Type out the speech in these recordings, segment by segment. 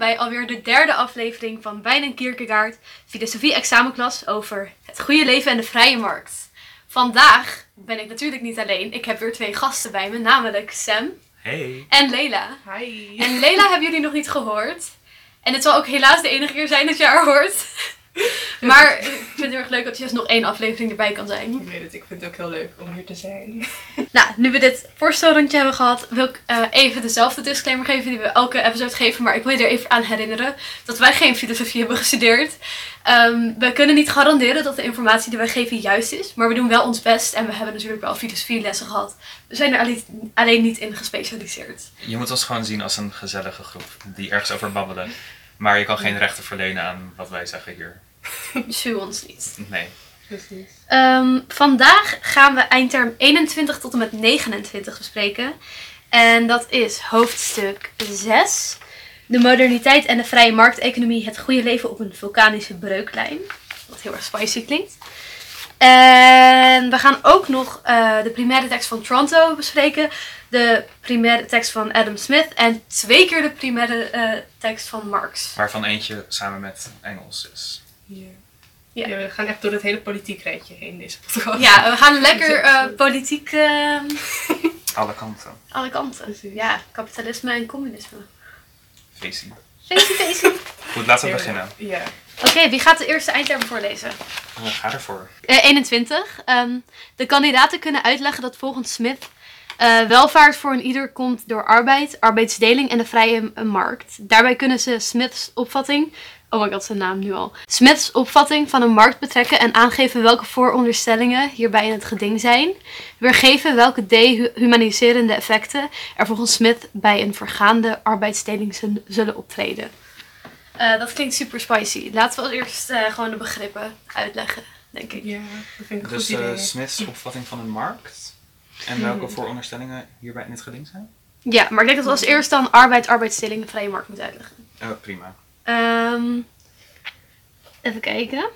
bij alweer de derde aflevering van Wijn en Kierkegaard, filosofie examenklas over het goede leven en de vrije markt. Vandaag ben ik natuurlijk niet alleen. Ik heb weer twee gasten bij me, namelijk Sam Hey. en Leila. Hi. En Leila hebben jullie nog niet gehoord. En het zal ook helaas de enige keer zijn dat je haar hoort. Maar ik vind het heel erg leuk dat je dus nog één aflevering erbij kan zijn. Ik weet het, ik vind het ook heel leuk om hier te zijn. Nou, nu we dit voorstelrondje hebben gehad, wil ik eh, even dezelfde disclaimer geven die we elke episode geven. Maar ik wil je er even aan herinneren dat wij geen filosofie hebben gestudeerd. Ehm, we kunnen niet garanderen dat de informatie die wij geven juist is. Maar we doen wel ons best en we hebben natuurlijk wel filosofielessen gehad. We zijn er alleen, alleen niet in gespecialiseerd. Je moet ons gewoon zien als een gezellige groep die ergens over babbelen. Maar je kan geen rechten verlenen aan wat wij zeggen hier. Sue ons niet. Nee. Precies. Ehm, vandaag gaan we eindterm 21 tot en met 29 bespreken. En dat is hoofdstuk 6. De moderniteit en de vrije markteconomie, het goede leven op een vulkanische breuklijn. Wat heel erg spicy klinkt. En we gaan ook nog eh, de primaire tekst van Toronto bespreken. De primaire tekst van Adam Smith. En twee keer de primaire eh, tekst van Marx. Waarvan eentje samen met Engels is. Ja. Ja. Ja, we gaan echt door het hele politiek rijtje heen deze podcast. Ja, we gaan lekker eh, politiek eh, Alle kanten. alle kanten. Precies. Ja, kapitalisme en communisme. Feestie. Feestie, feestie. Goed, laten we beginnen. Ja. Oké, wie gaat de eerste eindterm voorlezen? Uh, ga ervoor. Eh, 21. Ehm, de kandidaten kunnen uitleggen dat volgens Smith eh, welvaart voor een ieder komt door arbeid, arbeidsdeling en de vrije eh, markt. Daarbij kunnen ze Smith's opvatting, oh my god, zijn naam nu al, Smith's opvatting van een markt betrekken en aangeven welke vooronderstellingen hierbij in het geding zijn. Weergeven welke dehumaniserende effecten er volgens Smith bij een vergaande arbeidsdeling zul- zullen optreden. Eh, dat klinkt super spicy. Laten we als eerst eh, gewoon de begrippen uitleggen, denk ik. ja, dat vind ik een Dus goed idee. eh Smith's opvatting van een markt. En welke vooronderstellingen hierbij in het geding zijn? Ja, maar ik denk dat we als eerst dan arbeid, vrije markt moeten uitleggen. Eh, prima. Ehm, even kijken.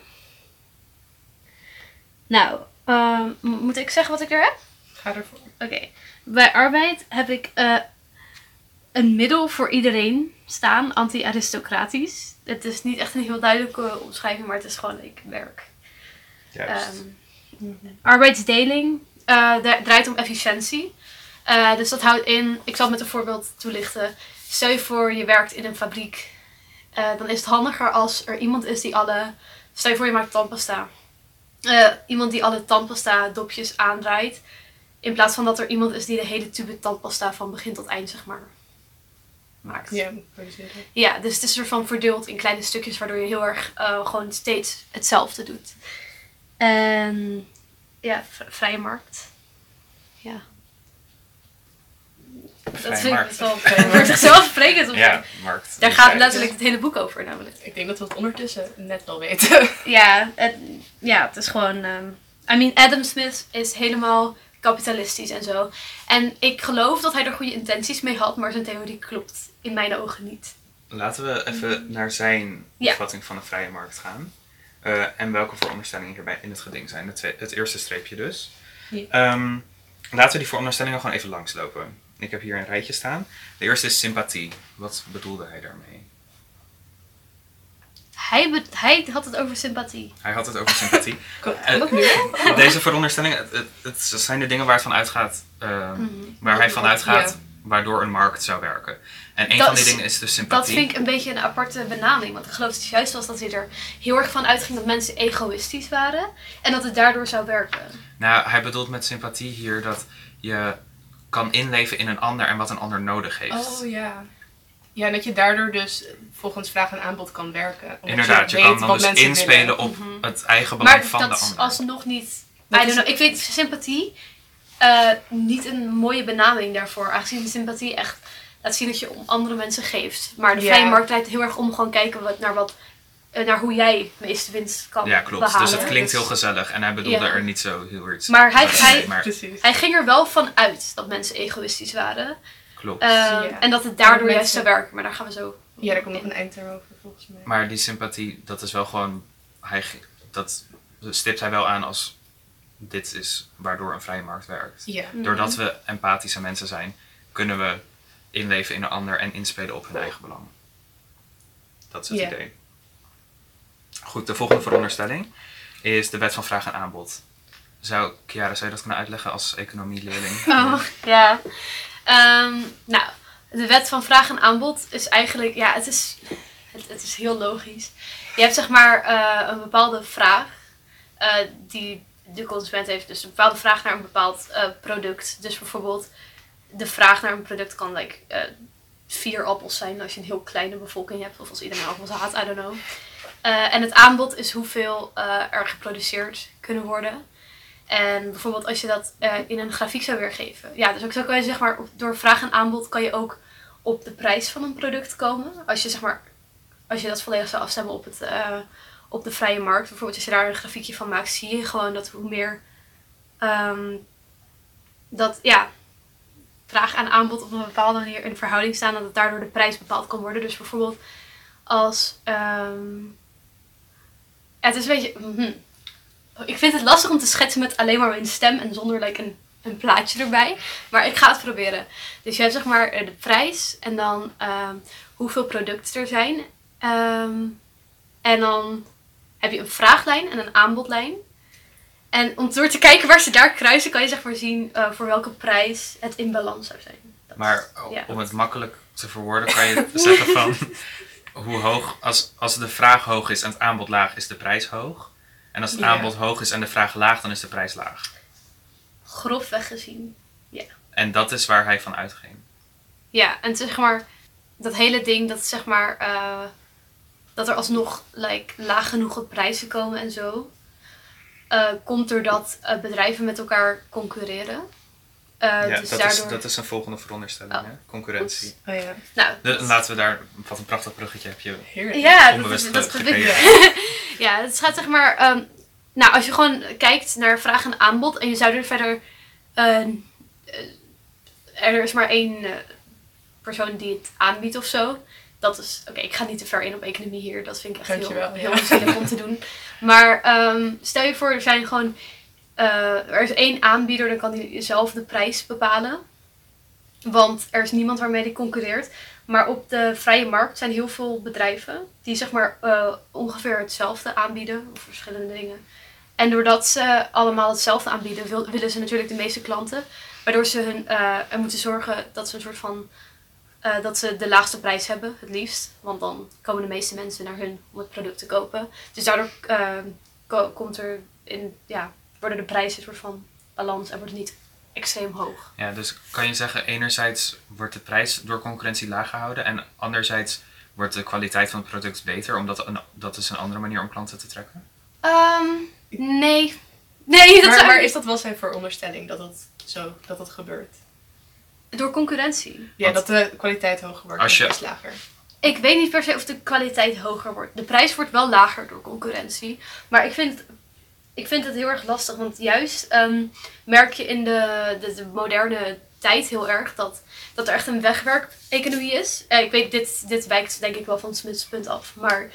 Nou, ehm, moet ik zeggen wat ik er heb? Ga ervoor. Oké. Bij arbeid heb ik eh, een middel voor iedereen staan, anti-aristocratisch. Het is niet echt een heel duidelijke omschrijving, maar het is gewoon like, werk. Juist. Ehm, arbeidsdeling eh, dra- draait om efficiëntie. Eh, dus dat houdt in, ik zal het met een voorbeeld toelichten. Stel je voor, je werkt in een fabriek. Eh, dan is het handiger als er iemand is die alle. Stel je voor, je maakt tandpasta. Iemand die alle tandpasta dopjes aandraait. In plaats van dat er iemand is die de hele tube tandpasta van begin tot eind, zeg maar, maakt. Ja. Ja, dus het is er van verdeeld in kleine stukjes, waardoor je heel erg gewoon steeds hetzelfde doet. En ja, vrije markt. Ja. dat vind ik wel voor zichzelf sprekend. of Ja, markt. Daar gaat letterlijk het hele boek over, namelijk. Ik denk dat we het ondertussen net al weten. Ja, het, ja, het is gewoon. ehm, I mean, Adam Smith is helemaal kapitalistisch en zo. En ik geloof dat hij er goede intenties mee had, maar zijn theorie klopt in mijn ogen niet. Laten we even naar zijn Ja. opvatting van de vrije markt gaan. Eh, en welke vooronderstellingen hierbij in het geding zijn. Het, het eerste streepje dus. Ja. Ehm, laten we die vooronderstellingen gewoon even langslopen. Ik heb hier een rijtje staan. De eerste is sympathie. Wat bedoelde hij daarmee? Hij, be- hij had het over sympathie. Hij had het over sympathie. Eh? Deze veronderstellingen, het, het, het zijn de dingen waar het van uitgaat, ehm, Mhm. waar hij van uitgaat. Waardoor een markt zou werken. En een Dat van die is- dingen is dus Dat sympathie. vind ik een beetje een aparte benaming. Want ik geloof dat het juist was dat hij er heel erg van uitging dat mensen egoïstisch waren. En dat het daardoor zou werken. Nou, hij bedoelt met sympathie hier dat je kan inleven in een ander en wat een ander nodig heeft. Oh ja. Ja, en dat je daardoor dus volgens vraag en aanbod kan werken. Omdat Inderdaad, je kan dan dus inspelen willen. op Mhm. het eigen belang Maar van de dat is ander. alsnog niet. Dat I don't is- know. Ik vind sympathie eh, niet een mooie benaming daarvoor. Aangezien sympathie echt laat zien dat je om andere mensen geeft. Maar de Ja. vrije markt heel erg om gewoon kijken wat, naar, wat, eh, naar hoe jij het meeste winst kan Ja, klopt. behalen. Dus het klinkt Dus- heel gezellig en hij bedoelde Ja. er niet zo heel iets. Maar hij- hij- maar. Hij ging er wel van uit dat mensen egoïstisch waren. klopt. Eh, Ja. En dat het daardoor Mensen- juist zou werken. Maar daar gaan we zo. Ja, daar komt nog een eindterm over volgens mij. Maar die sympathie, dat is wel gewoon. Hij, dat stipt hij wel aan als. Dit is waardoor een vrije markt werkt. Ja. Mhm. Doordat we empathische mensen zijn, kunnen we inleven in een ander en inspelen op hun eigen belang. Dat is het idee. Goed, de volgende veronderstelling is de wet van vraag en aanbod. Zou, Chiara, zou je dat kunnen uitleggen als economieleerling? Oh, ja. Ehm, nou, de wet van vraag en aanbod is eigenlijk, ja, het is, het, het is heel logisch. Je hebt zeg maar eh, een bepaalde vraag eh, die de consument heeft. Dus een bepaalde vraag naar een bepaald eh, product. Dus bijvoorbeeld de vraag naar een product kan like, eh, vier appels zijn als je een heel kleine bevolking hebt. Of als iedereen appels haat, I don't know. Eh, en het aanbod is hoeveel er geproduceerd kunnen worden. En bijvoorbeeld als je dat in een grafiek zou weergeven. Ja, dus ook zo kan je zeg maar door vraag en aanbod kan je ook op de prijs van een product komen. Als je zeg maar als je dat volledig zou afstemmen op, het, op de vrije markt. Bijvoorbeeld als je daar een grafiekje van maakt, zie je gewoon dat hoe meer ehm, dat ja, vraag en aanbod op een bepaalde manier in verhouding staan, dat het daardoor de prijs bepaald kan worden. Dus bijvoorbeeld als ehm, het is een beetje. mhm. Ik vind het lastig om te schetsen met alleen maar mijn stem en zonder like, een, een plaatje erbij. Maar ik ga het proberen. Dus je hebt zeg maar de prijs en dan ehm, hoeveel producten er zijn. En dan heb je een vraaglijn en een aanbodlijn. En om door te kijken waar ze daar kruisen, kan je zeg maar zien eh, voor welke prijs het in balans zou zijn. Dat- Maar Ja. om het makkelijk te verwoorden, kan je zeggen van hoe hoog, als, als de vraag hoog is en het aanbod laag, is de prijs hoog. En als het Ja. aanbod hoog is en de vraag laag, dan is de prijs laag. grofweg gezien. En dat is waar hij van uitging. Ja, en zeg maar, dat hele ding dat zeg maar, eh, dat er alsnog like, laag genoeg prijzen komen en zo, eh, komt doordat eh, bedrijven met elkaar concurreren. Eh, ja, dus dat, daardoor... is, dat is een volgende veronderstelling, Oh. hè? Concurrentie. Oh ja, Nou, De- laten we daar, wat een prachtig bruggetje heb je. heerlijk. ja, dat, onbewust is, dat ge- probeer gecreëerd. ik. ja, het gaat zeg maar. ehm, nou, als je gewoon kijkt naar vraag en aanbod en je zou er verder. eh, eh, er is maar één eh, persoon die het aanbiedt of zo. Dat is. Oké, ik ga niet te ver in op economie hier. Dat vind ik echt heel, heel ja. om te doen. Maar ehm, stel je voor, er zijn gewoon. eh, er is één aanbieder, dan kan hij zelf de prijs bepalen. Want er is niemand waarmee die concurreert. Maar op de vrije markt zijn heel veel bedrijven die zeg maar eh, ongeveer hetzelfde aanbieden, of verschillende dingen. En doordat ze allemaal hetzelfde aanbieden, wil- willen ze natuurlijk de meeste klanten. Waardoor ze hun, eh, er moeten zorgen dat ze een soort van eh, dat ze de laagste prijs hebben, het liefst. Want dan komen de meeste mensen naar hun om het product te kopen. Dus daardoor eh, ko- komt er in, ja, worden de prijzen een soort van balans en wordt het niet extreem hoog. Ja, dus kan je zeggen, enerzijds wordt de prijs door concurrentie laag gehouden en anderzijds wordt de kwaliteit van het product beter, omdat een, dat is een andere manier om klanten te trekken? Ehm, nee. Nee, dat Maar, zou maar ik- is dat wel zijn veronderstelling dat dat zo dat dat gebeurt? Door concurrentie. Ja, Want- dat de kwaliteit hoger wordt Als je- prijs lager. Ik weet niet per se of de kwaliteit hoger wordt. De prijs wordt wel lager door concurrentie. Maar ik vind, ik vind het heel erg lastig. Want juist ehm, merk je in de, de, de moderne tijd heel erg dat, dat er echt een wegwerk-economie is. Eh, ik weet, dit, dit wijkt denk ik wel van Smith's punt af. Maar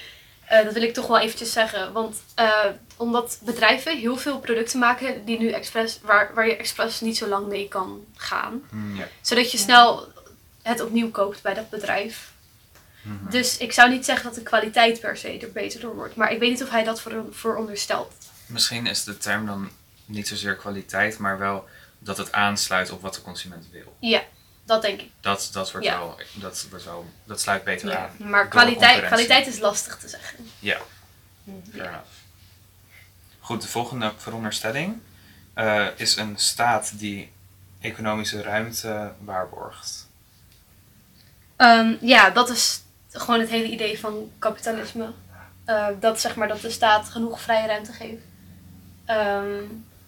eh, dat wil ik toch wel eventjes zeggen. Want eh, omdat bedrijven heel veel producten maken die nu expres, waar, waar je expres niet zo lang mee kan gaan Hmm, ja. zodat je snel het opnieuw koopt bij dat bedrijf. Mhm. Dus ik zou niet zeggen dat de kwaliteit per se er beter door wordt. Maar ik weet niet of hij dat voor, veronderstelt. Misschien is de term dan niet zozeer kwaliteit, maar wel dat het aansluit op wat de consument wil. Ja, dat denk ik. Dat, dat, wordt, Ja. wel, dat, wordt wel, dat sluit beter Ja, aan. Maar kwaliteit, kwaliteit is lastig te zeggen. Ja, enough. Goed, de volgende veronderstelling eh, is een staat die economische ruimte waarborgt. Ehm, ja, dat is gewoon het hele idee van kapitalisme. Eh, dat zeg maar dat de staat genoeg vrije ruimte geeft. Ehm,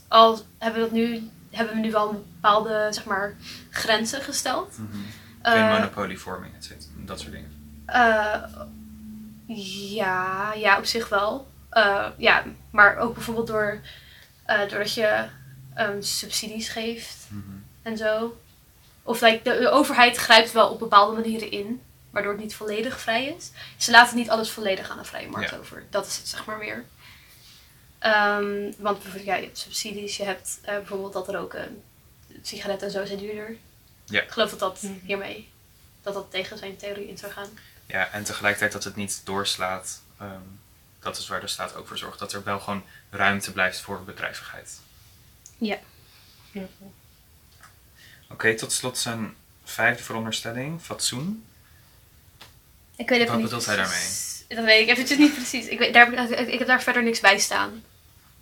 al hebben we, dat nu, hebben we nu wel bepaalde zeg maar, grenzen gesteld. Geen Eh, monopolievorming, et cetera, dat soort dingen. Eh, ja, ja, op zich wel. Eh, ja, maar ook bijvoorbeeld door, doordat je ehm, subsidies geeft Mhm. en zo. Of like, de, de overheid grijpt wel op bepaalde manieren in, waardoor het niet volledig vrij is. Ze laten niet alles volledig aan de vrije markt Ja. over. Dat is het zeg maar meer. Ehm, want bijvoorbeeld, ja, je hebt subsidies, je hebt eh, bijvoorbeeld dat er ook eh, sigaretten en zo zijn duurder. Ja. Ik geloof dat dat Mhm. hiermee, dat dat tegen zijn theorie in zou gaan. Ja, en tegelijkertijd dat het niet doorslaat. ehm, dat is waar de staat ook voor zorgt. Dat er wel gewoon ruimte blijft voor bedrijvigheid. Oké, tot slot zijn vijfde veronderstelling, fatsoen. Ik weet even Wat niet bedoelt hij precies- Dat weet ik eventjes niet precies. Ik, weet, daar, ik heb daar verder niks bij staan.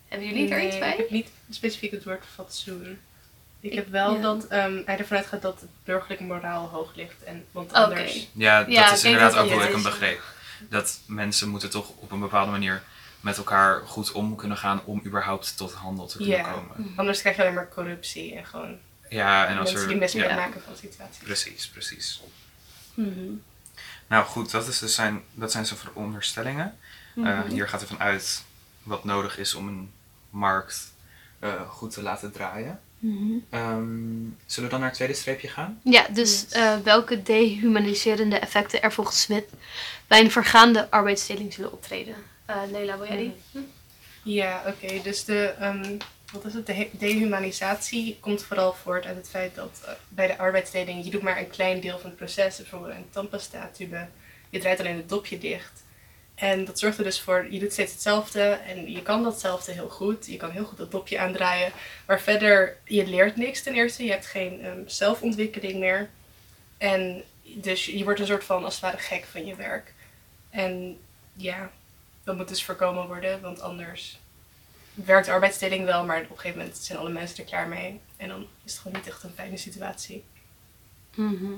Hebben jullie er iets Ik bij? heb niet specifiek het woord fatsoen. Ik heb wel ja. dat ehm, hij ervan uitgaat dat het burgerlijke moraal hoog ligt. En, want anders... Ja, dat ik is inderdaad dat ook hoe ik is. begreep. Dat mensen moeten toch op een bepaalde manier met elkaar goed om kunnen gaan om überhaupt tot handel te kunnen Ja. komen. Anders krijg je alleen maar corruptie en gewoon Ja, en als mensen er... die misbruik ja, maken van de situatie. precies, precies. Mhm. Nou goed, dat, is dus zijn, dat zijn zijn veronderstellingen. Eh, Mhm. hier gaat ervan uit wat nodig is om een markt eh, goed te laten draaien. Mhm. Ehm, zullen we dan naar het tweede streepje gaan? Ja, dus Yes. eh, welke dehumaniserende effecten er volgens Smith bij een vergaande arbeidsdeling zullen optreden? Eh Leila, wil jij die? Ja, oké. Dus de, ehm, wat is het? de dehumanisatie komt vooral voort uit het feit dat bij de arbeidsdeling je doet maar een klein deel van het proces. Bijvoorbeeld een tandpasta-tube. Je draait alleen het dopje dicht. En dat zorgt er dus voor, je doet steeds hetzelfde en je kan datzelfde heel goed. Je kan heel goed dat dopje aandraaien. Maar verder, je leert niks ten eerste. Je hebt geen ehm, zelfontwikkeling meer. En dus je wordt een soort van, als het ware, gek van je werk. En ja, dat moet dus voorkomen worden, want anders werkt de arbeidsdeling wel, maar op een gegeven moment zijn alle mensen er klaar mee. En dan is het gewoon niet echt een fijne situatie. Mhm.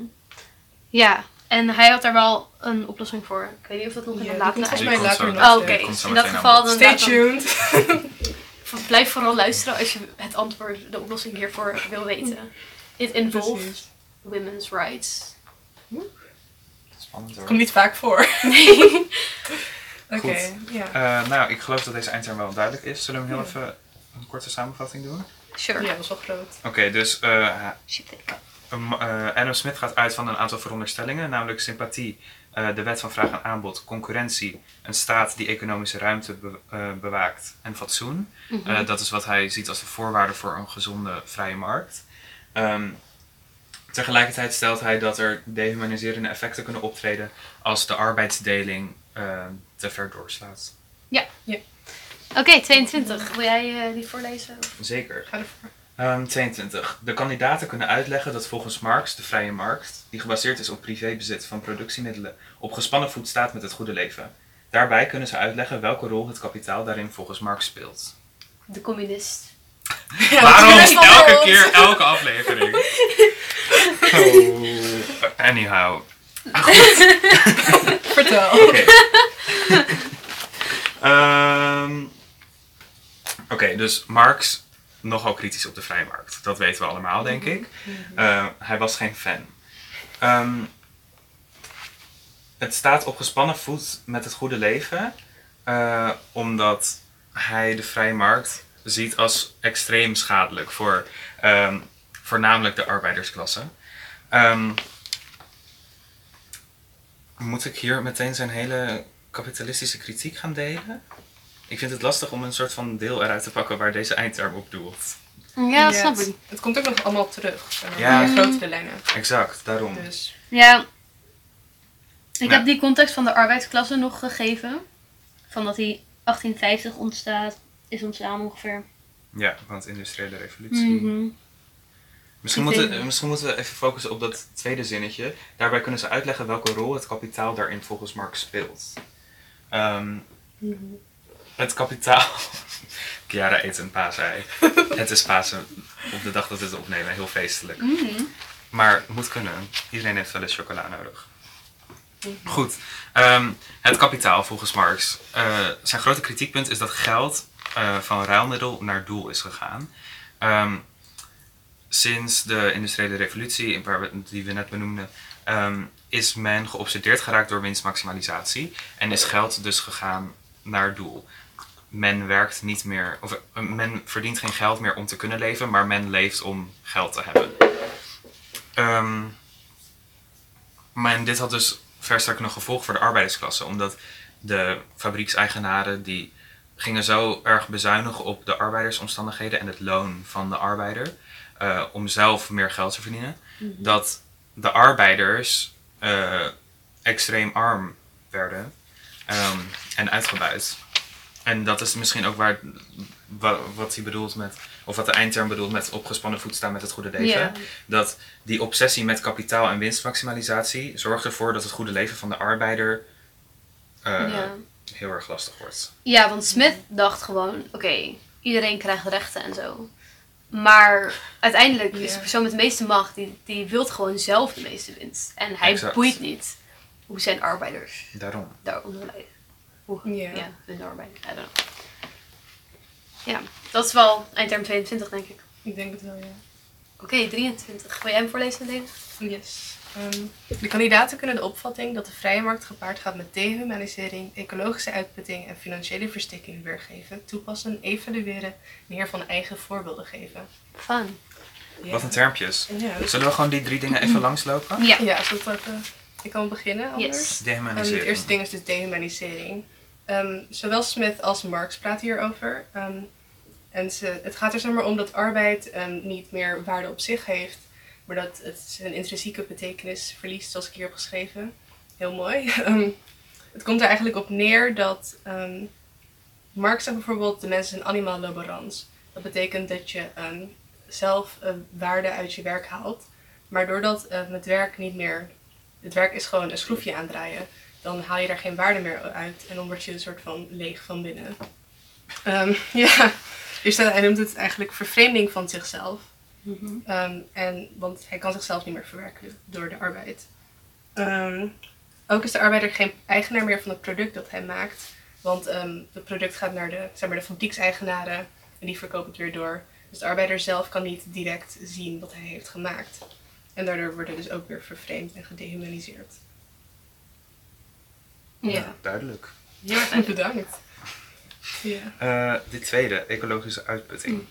Ja, en hij had daar wel een oplossing voor. Ik weet niet of dat nog in komt Die volgens mij later nog Oh, oké. In dat geval dan, Stay dan- tuned! blijf vooral luisteren als je het antwoord, de oplossing hiervoor wil weten. It involves women's rights. Spannend hoor. Komt niet vaak voor. Nee. Oké. Eh, nou, ik geloof dat deze eindterm wel duidelijk is. Zullen we hem heel even een korte samenvatting doen? Sure. Ja, dat is wel groot. Oké, dus eh, Um, eh, Adam Smith gaat uit van een aantal veronderstellingen, namelijk sympathie, eh, de wet van vraag en aanbod, concurrentie, een staat die economische ruimte be- eh, bewaakt en fatsoen. Mhm. Dat is wat hij ziet als de voorwaarde voor een gezonde vrije markt. Ehm, tegelijkertijd stelt hij dat er dehumaniserende effecten kunnen optreden als de arbeidsdeling te ver doorslaat. Oké, 22. Wil jij die voorlezen? Zeker. Ga ervoor. Ehm, 22. De kandidaten kunnen uitleggen dat volgens Marx de vrije markt, die gebaseerd is op privébezit van productiemiddelen, op gespannen voet staat met het goede leven. Daarbij kunnen ze uitleggen welke rol het kapitaal daarin volgens Marx speelt. De communist. Waarom elke keer, elke aflevering? Oh, anyhow. Vertel. Oké. Ehm, Oké, dus Marx nogal kritisch op de vrije markt. Dat weten we allemaal, denk ik. Eh, hij was geen fan. Ehm, het staat op gespannen voet met het goede leven, eh, omdat hij de vrije markt ziet als extreem schadelijk voor ehm, voornamelijk de arbeidersklasse. Ehm, moet ik hier meteen zijn hele kapitalistische kritiek gaan delen? Ik vind het lastig om een soort van deel eruit te pakken waar deze eindterm op doelt. Ja, dat snap het, ik. het komt ook nog allemaal terug. maar, Ja. in grotere lijnen. Exact, daarom. Dus Ja. Ik heb die context van de arbeidsklasse nog gegeven. Van dat die 1850 ontstaat, is ontstaan ongeveer. Ja, want industriële revolutie. Mhm. Misschien, moeten, misschien moeten we even focussen op dat tweede zinnetje. Daarbij kunnen ze uitleggen welke rol het kapitaal daarin volgens Marx speelt. Ehm, het kapitaal. Chiara eet een paasei. het is Pasen op de dag dat we het opnemen, heel feestelijk. Mhm. Maar het moet kunnen. Iedereen heeft wel eens chocola nodig. Goed. Ehm, het kapitaal volgens Marx. Eh, zijn grote kritiekpunt is dat geld eh, van ruilmiddel naar doel is gegaan. Ehm, sinds de industriële revolutie, die we net benoemden, ehm, is men geobsedeerd geraakt door winstmaximalisatie. En is geld dus gegaan naar doel. Men werkt niet meer, of eh, men verdient geen geld meer om te kunnen leven, maar men leeft om geld te hebben. Ehm, maar dit had dus verstrekkende gevolgen voor de arbeidersklasse, omdat de fabriekseigenaren die gingen zo erg bezuinigen op de arbeidersomstandigheden en het loon van de arbeider, eh, om zelf meer geld te verdienen, dat de arbeiders eh, extreem arm werden ehm, en uitgebuit. En dat is misschien ook waar, wa- wat hij bedoelt met, of wat de eindterm bedoelt met opgespannen voet staan met het goede leven. Dat die obsessie met kapitaal en winstmaximalisatie zorgt ervoor dat het goede leven van de arbeider eh, heel erg lastig wordt. Ja, want Smith dacht gewoon, oké, iedereen krijgt rechten en zo. Maar uiteindelijk is de persoon met de meeste macht, die, die wil gewoon zelf de meeste winst. En hij Exact. boeit niet hoe zijn arbeiders Daarom. daaronder lijden. Hoe, Ja. ja. hun arbeid, I don't know. Ja, dat is wel eindterm 22 denk ik. Ik denk het wel, ja. Oké, 23. Wil jij hem voorlezen, Dave? Yes. Ehm, de kandidaten kunnen de opvatting dat de vrije markt gepaard gaat met dehumanisering, ecologische uitputting en financiële verstikking weergeven, toepassen, evalueren en hiervan eigen voorbeelden geven. Fun. Ja. Wat een termpjes. Ja, Zullen we gewoon die drie dingen even langslopen? Ja. ja zo dat, ik kan beginnen anders. Yes. Ehm, Dehumanisering. het eerste ding is dus dehumanisering. Ehm, zowel Smith als Marx praten hierover. Ehm, en ze, het gaat er zeg maar om dat arbeid ehm, niet meer waarde op zich heeft, maar dat het zijn intrinsieke betekenis verliest, zoals ik hier heb geschreven. Heel mooi. Ehm, het komt er eigenlijk op neer dat ehm, Marx zegt bijvoorbeeld: de mensen zijn animaal laborans. Dat betekent dat je ehm, zelf eh, waarde uit je werk haalt, maar doordat eh, het werk niet meer het werk is gewoon een schroefje aandraaien. Dan haal je daar geen waarde meer uit en dan word je een soort van leeg van binnen. Ehm, ja, dus hij noemt het eigenlijk vervreemding van zichzelf. Mhm. Ehm, en, want hij kan zichzelf niet meer verwerken door de arbeid. Ehm, ook is de arbeider geen eigenaar meer van het product dat hij maakt. Want het product gaat naar de, zeg maar, de fabriekseigenaren en die verkopen het weer door. Dus de arbeider zelf kan niet direct zien wat hij heeft gemaakt. En daardoor wordt hij dus ook weer vervreemd en gedehumaniseerd. Ja. Duidelijk. Heel erg duidelijk. Bedankt. Ja. Eh de tweede, ecologische uitputting.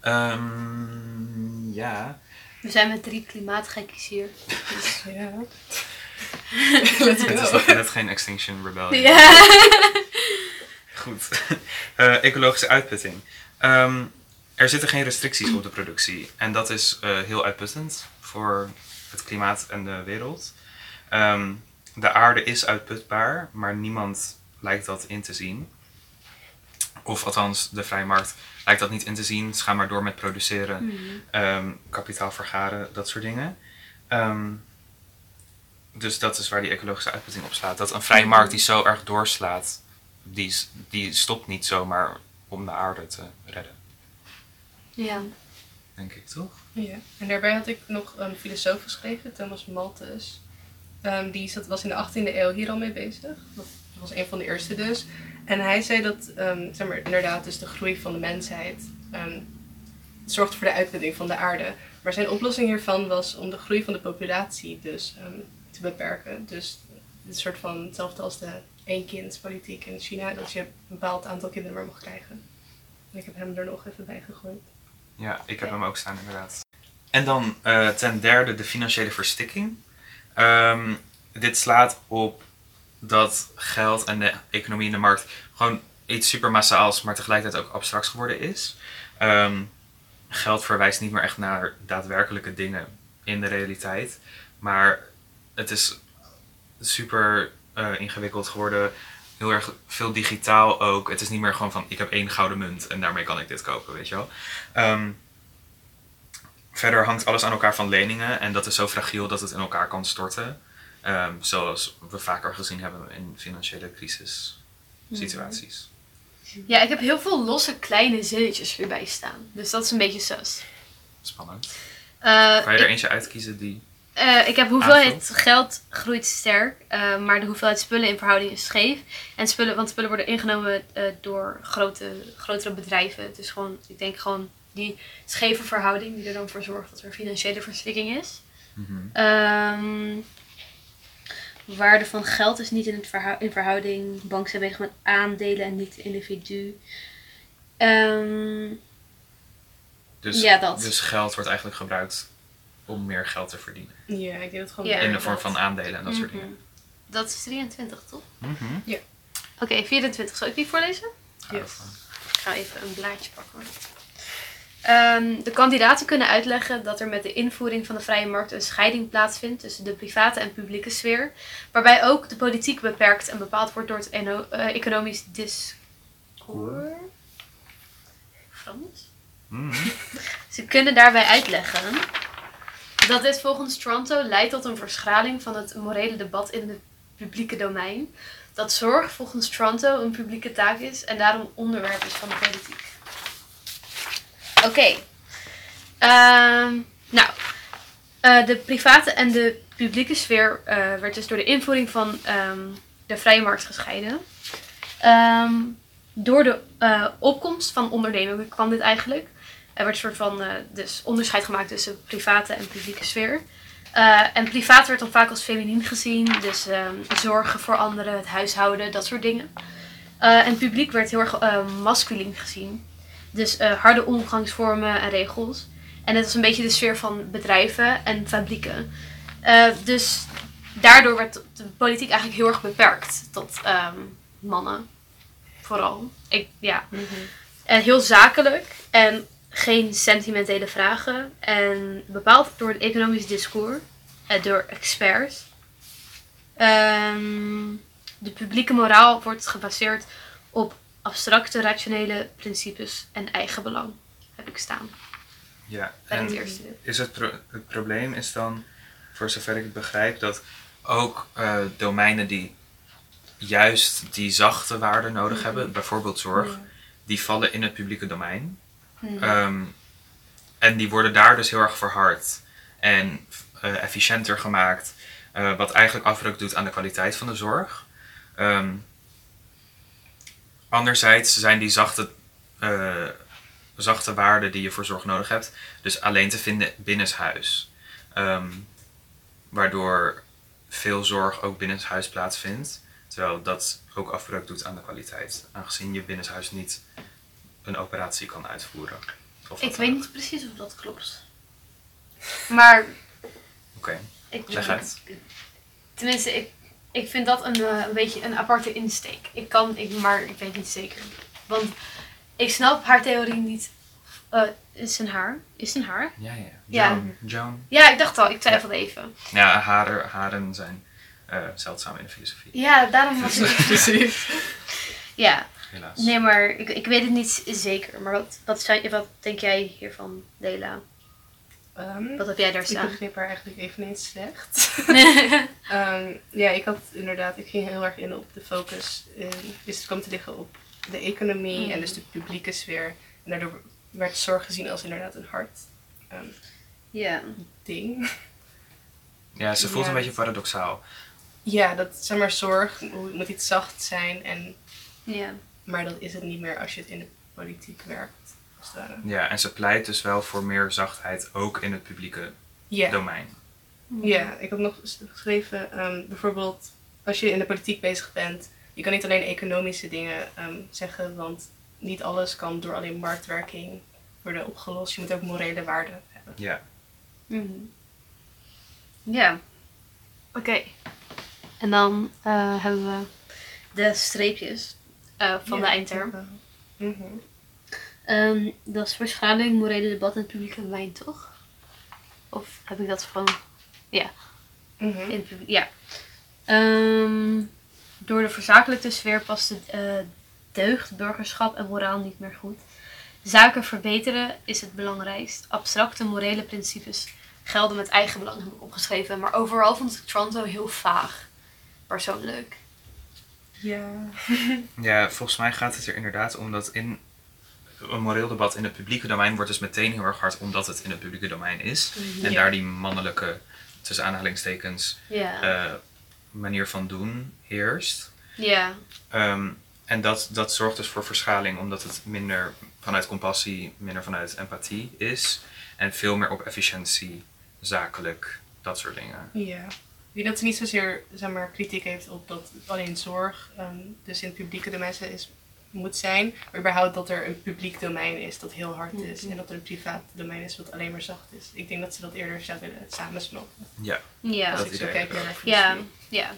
Ehm, ja. We zijn met drie klimaatgekkies hier. ja. Let's Het is nog net geen Extinction Rebellion. Ja. Goed. Eh, ecologische uitputting. Ehm, er zitten geen restricties op de productie. En dat is eh, heel uitputtend voor het klimaat en de wereld. Ehm, de aarde is uitputbaar, maar niemand lijkt dat in te zien. Of althans, de vrije markt lijkt dat niet in te zien. Ze gaan maar door met produceren, ehm, kapitaal vergaren, dat soort dingen. Ehm, dus dat is waar die ecologische uitputting op slaat. Dat een vrije markt die zo erg doorslaat, die, die stopt niet zomaar om de aarde te redden. Ja. Denk ik toch? Ja. En daarbij had ik nog een filosoof geschreven, Thomas Malthus. Ehm, die zat, was in de 18e eeuw hier al mee bezig. Dat was een van de eerste dus. En hij zei dat, ehm, zeg maar, inderdaad, dus de groei van de mensheid ehm, zorgt voor de uitputting van de aarde. Maar zijn oplossing hiervan was om de groei van de populatie dus ehm, te beperken. Dus een soort van hetzelfde als de één-kindspolitiek in China, dat je een bepaald aantal kinderen maar mag krijgen. En ik heb hem er nog even bij gegooid. Ja, ik heb hem ook staan inderdaad. En dan eh, ten derde de financiële verstikking. Ehm, dit slaat op dat geld en de economie in de markt gewoon iets super massaals, maar tegelijkertijd ook abstract geworden is. Ehm, geld verwijst niet meer echt naar daadwerkelijke dingen in de realiteit, maar het is super eh, ingewikkeld geworden. Heel erg veel digitaal ook. Het is niet meer gewoon van ik heb één gouden munt en daarmee kan ik dit kopen, weet je wel. Ehm, verder hangt alles aan elkaar van leningen en dat is zo fragiel dat het in elkaar kan storten. Ehm, zoals we vaker gezien hebben in financiële crisissituaties. ja, ik heb heel veel losse kleine zinnetjes erbij staan. Dus dat is een beetje sus. Spannend. Eh, Kan je er ik, eentje uitkiezen die. Eh, ik heb hoeveelheid geld groeit sterk, eh, maar de hoeveelheid spullen in verhouding is scheef. En spullen, want spullen worden ingenomen eh, door grote, grotere bedrijven. Dus gewoon, ik denk gewoon die scheve verhouding die er dan voor zorgt dat er financiële verstikking is. Mhm. Ehm, waarde van geld is niet in, het verhou- in verhouding. Banken zijn bezig met aandelen en niet individu. Ehm, Dus, Ja, dat. dus geld wordt eigenlijk gebruikt om meer geld te verdienen. Ja, ik denk dat gewoon. Ja, in de vorm van aandelen en dat soort mhm. dingen. Dat is 23, toch? Mhm. Oké, 24. Zal ik die voorlezen? Yes. Ik ga even een blaadje pakken. Ehm, de kandidaten kunnen uitleggen dat er met de invoering van de vrije markt een scheiding plaatsvindt tussen de private en publieke sfeer, waarbij ook de politiek beperkt en bepaald wordt door het eh, economisch discours. Frans? Mhm. Ze kunnen daarbij uitleggen dat dit volgens Toronto leidt tot een verschraling van het morele debat in het publieke domein. Dat zorg volgens Toronto een publieke taak is en daarom onderwerp is van de politiek. Oké. Ehm, nou, eh, de private en de publieke sfeer eh, werd dus door de invoering van ehm, de vrije markt gescheiden. Ehm, door de eh, opkomst van ondernemingen kwam dit eigenlijk. Er werd een soort van eh, dus onderscheid gemaakt tussen private en publieke sfeer. Eh, en privaat werd dan vaak als feminien gezien, dus ehm, zorgen voor anderen, het huishouden, dat soort dingen. Eh, en publiek werd heel erg masculien gezien. Dus harde omgangsvormen en regels. En het was een beetje de sfeer van bedrijven en fabrieken. Dus daardoor werd de politiek eigenlijk heel erg beperkt tot ehm, mannen. Vooral. Ik, ja. En heel zakelijk en geen sentimentele vragen. En bepaald door het economisch discours en door experts. Ehm, de publieke moraal wordt gebaseerd op abstracte rationele principes en eigenbelang. Heb ik staan. Ja, het en eerste deel. is het, pro- het probleem is dan, voor zover ik het begrijp, dat ook eh, domeinen die juist die zachte waarden nodig hebben, bijvoorbeeld zorg, die vallen in het publieke domein. Ehm, en die worden daar dus heel erg verhard en eh, efficiënter gemaakt, eh, wat eigenlijk afbreuk doet aan de kwaliteit van de zorg. Ehm, anderzijds zijn die zachte, eh, zachte waarden die je voor zorg nodig hebt, dus alleen te vinden binnenshuis. Ehm waardoor veel zorg ook binnenshuis plaatsvindt, terwijl dat ook afbreuk doet aan de kwaliteit, aangezien je binnenshuis niet een operatie kan uitvoeren. Of Ik weet dan niet precies of dat klopt. Maar. Oké, ik, leg uit. Tenminste, ik, ik vind dat een, eh, een beetje een aparte insteek. Ik kan, ik, maar ik weet niet zeker. Want ik snap haar theorie niet. Eh, is het een haar? Is het een haar? Ja, ja. Ja. Joan. Ja, ik dacht al. Ik twijfelde even. Ja, haren, haren zijn eh, zeldzaam in de filosofie, Ja, daarom was ik... Precies. ja, helaas. nee, maar ik, ik weet het niet zeker. Maar wat, wat, zijn, wat denk jij hiervan, Dela? Ehm, Wat heb jij daar ik staan? begreep haar eigenlijk eveneens slecht. Ehm, ja, ik had inderdaad, ik ging heel erg in op de focus. eh, dus het kwam te liggen op de economie en dus de publieke sfeer. En daardoor werd zorg gezien als inderdaad een hard ehm, ja. ding. Ja, ze voelt Ja. een beetje paradoxaal. Ja, dat zeg maar zorg moet iets zacht zijn. En, Ja. Maar dat is het niet meer als je het in de politiek werkt. Als het ware. Ja, en ze pleit dus wel voor meer zachtheid, ook in het publieke domein. Ja, ik heb nog geschreven, ehm, bijvoorbeeld als je in de politiek bezig bent, je kan niet alleen economische dingen ehm, zeggen, want niet alles kan door alleen marktwerking worden opgelost. Je moet ook morele waarden hebben. Ja. Mhm. Ja. Oké. En dan eh, hebben we de streepjes eh, van Ja. de eindterm. Ehm, dat is verschaling, morele debat en het publieke domein, toch? Of heb ik dat van... Ja, Mhm. in publiek. Ja. Ehm, door de verzakelijkte sfeer past het eh, deugd, burgerschap en moraal niet meer goed. Zaken verbeteren is het belangrijkst. Abstracte morele principes gelden met eigen belang, heb ik opgeschreven. Maar overal vond ik Toronto heel vaag. Persoonlijk. Ja. Ja, volgens mij gaat het er inderdaad om dat in een moreel debat in het publieke domein wordt dus meteen heel erg hard omdat het in het publieke domein is. En Ja. daar die mannelijke, tussen aanhalingstekens, Ja. eh, manier van doen heerst. ja. Ehm, en dat, dat zorgt dus voor verschaling omdat het minder vanuit compassie, minder vanuit empathie is. En veel meer op efficiëntie, zakelijk, dat soort dingen. Ja. Ik denk dat ze niet zozeer zeg maar, kritiek heeft op dat alleen zorg, ehm, dus in het publieke domein is, moet zijn, maar überhaupt dat er een publiek domein is dat heel hard is Mhm. en dat er een privaat domein is wat alleen maar zacht is. Ik denk dat ze dat eerder zou willen samensmelten. Ja, Ja. Als Dat ik zo kijk naar Ja, ja.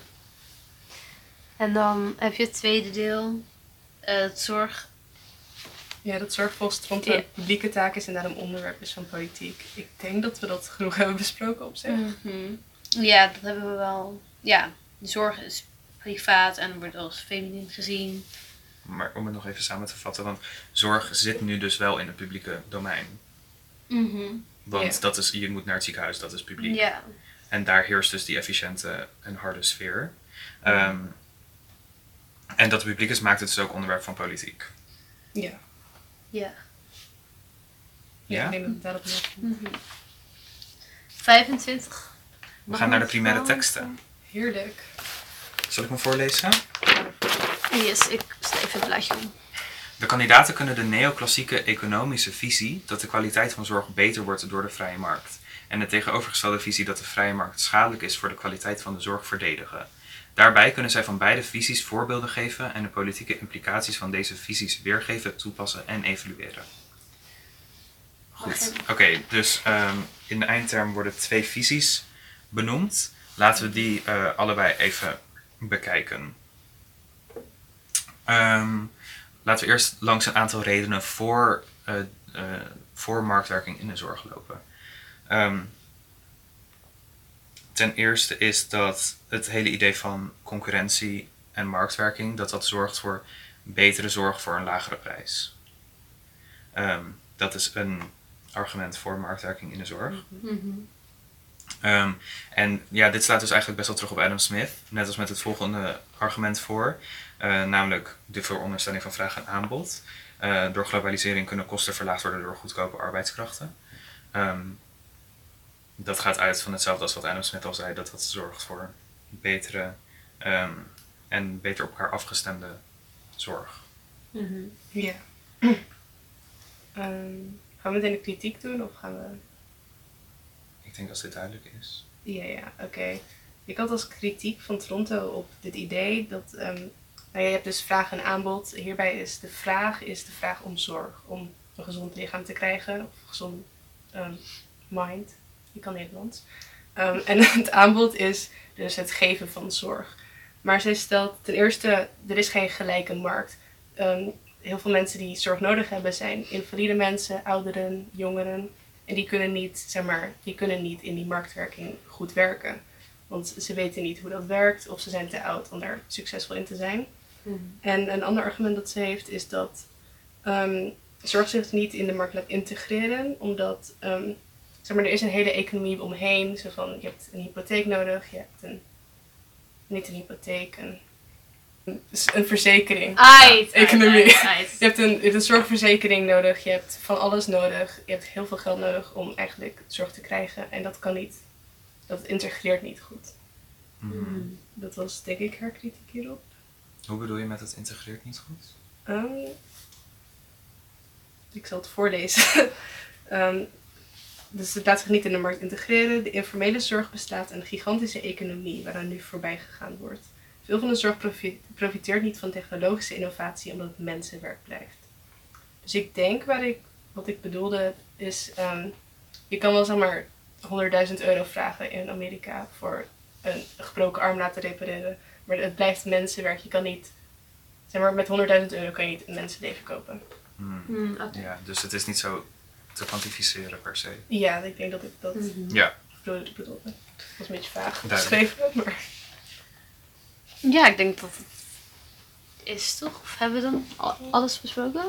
En dan heb je het tweede deel. eh, het zorg Ja, dat Toronto Ja. een publieke taak is en daarom onderwerp is van politiek. Ik denk dat we dat genoeg hebben besproken op zich. Mhm. Ja, dat hebben we wel. Ja, de zorg is privaat en wordt als feminin gezien. Maar om het nog even samen te vatten, want zorg zit nu dus wel in het publieke domein. Mhm. Want Ja. dat is, je moet naar het ziekenhuis, dat is publiek. Ja. En daar heerst dus die efficiënte en harde sfeer. Ehm, en dat het publiek is, maakt het dus ook onderwerp van politiek. Ja. Ja. Ja, Ja? ik dat het daarop neerkomt. Mhm. 25. We gaan naar de primaire teksten. Heerlijk. Zal ik me voorlezen? Yes, ik sta even het blaadje om. De kandidaten kunnen de neoclassieke economische visie dat de kwaliteit van zorg beter wordt door de vrije markt en de tegenovergestelde visie dat de vrije markt schadelijk is voor de kwaliteit van de zorg verdedigen. Daarbij kunnen zij van beide visies voorbeelden geven en de politieke implicaties van deze visies weergeven, toepassen en evalueren. Goed, oké, dus ehm, in de eindterm worden twee visies benoemd. Laten we die eh, allebei even bekijken. Ehm, laten we eerst langs een aantal redenen voor, eh, eh, voor marktwerking in de zorg lopen. Ehm, ten eerste is dat het hele idee van concurrentie en marktwerking, dat dat zorgt voor betere zorg voor een lagere prijs. Ehm, dat is een argument voor marktwerking in de zorg. Mhm. Ehm, en ja, dit slaat dus eigenlijk best wel terug op Adam Smith. Net als met het volgende argument voor. eh, namelijk de vooronderstelling van vraag en aanbod. Eh, door globalisering kunnen kosten verlaagd worden door goedkope arbeidskrachten. Ehm, dat gaat uit van hetzelfde als wat Adam Smith al zei. Dat dat zorgt voor betere ehm, en beter op elkaar afgestemde zorg. Mhm. Ja. Ehm, gaan we meteen de kritiek doen of gaan we... Ik denk als dit duidelijk is. Ja, ja, oké. Ik had als kritiek van Toronto op dit idee dat... ehm, nou, je hebt dus vraag en aanbod. Hierbij is de vraag is de vraag om zorg. Om een gezond lichaam te krijgen. Of een gezond ehm, mind. Ik kan Nederlands. Ehm, en het aanbod is dus het geven van zorg. Maar zij stelt ten eerste, er is geen gelijke markt. Heel veel mensen die zorg nodig hebben zijn invalide mensen, ouderen, jongeren. En die kunnen niet, zeg maar, die kunnen niet in die marktwerking goed werken. Want ze weten niet hoe dat werkt of ze zijn te oud om daar succesvol in te zijn. Mhm. En een ander argument dat ze heeft is dat ehm, zorg zich niet in de markt laat integreren, omdat ehm, zeg maar, er is een hele economie omheen. Zo van, je hebt een hypotheek nodig, je hebt een, niet een hypotheek, een, een, verzekering. Ait, economie. ait, ait, ait. Je hebt, een, je hebt een zorgverzekering nodig, je hebt van alles nodig. Je hebt heel veel geld nodig om eigenlijk zorg te krijgen. En dat kan niet, dat integreert niet goed. Mhm. Mhm. Dat was denk ik haar kritiek hierop. Hoe bedoel je met het integreert niet goed? Ehm, ik zal het voorlezen. Ehm, dus het laat zich niet in de markt integreren. De informele zorg bestaat een gigantische economie waaraan nu voorbij gegaan wordt. Veel van de zorg profi- profiteert niet van technologische innovatie omdat het mensenwerk blijft. Dus ik denk waar ik, wat ik bedoelde is, ehm, je kan wel zeg maar 100.000 euro vragen in Amerika voor een gebroken arm laten repareren. Maar het blijft mensenwerk. Je kan niet Zeg maar, met 100.000 euro kan je niet een mensenleven kopen. Hmm. Oké. Ja, dus het is niet zo te kwantificeren per se. Ja, ik denk dat ik dat Mhm. Ja, bedoelde. Dat was een beetje vaag geschreven, maar... Ja, ik denk dat het is toch? Of hebben we dan al- alles besproken?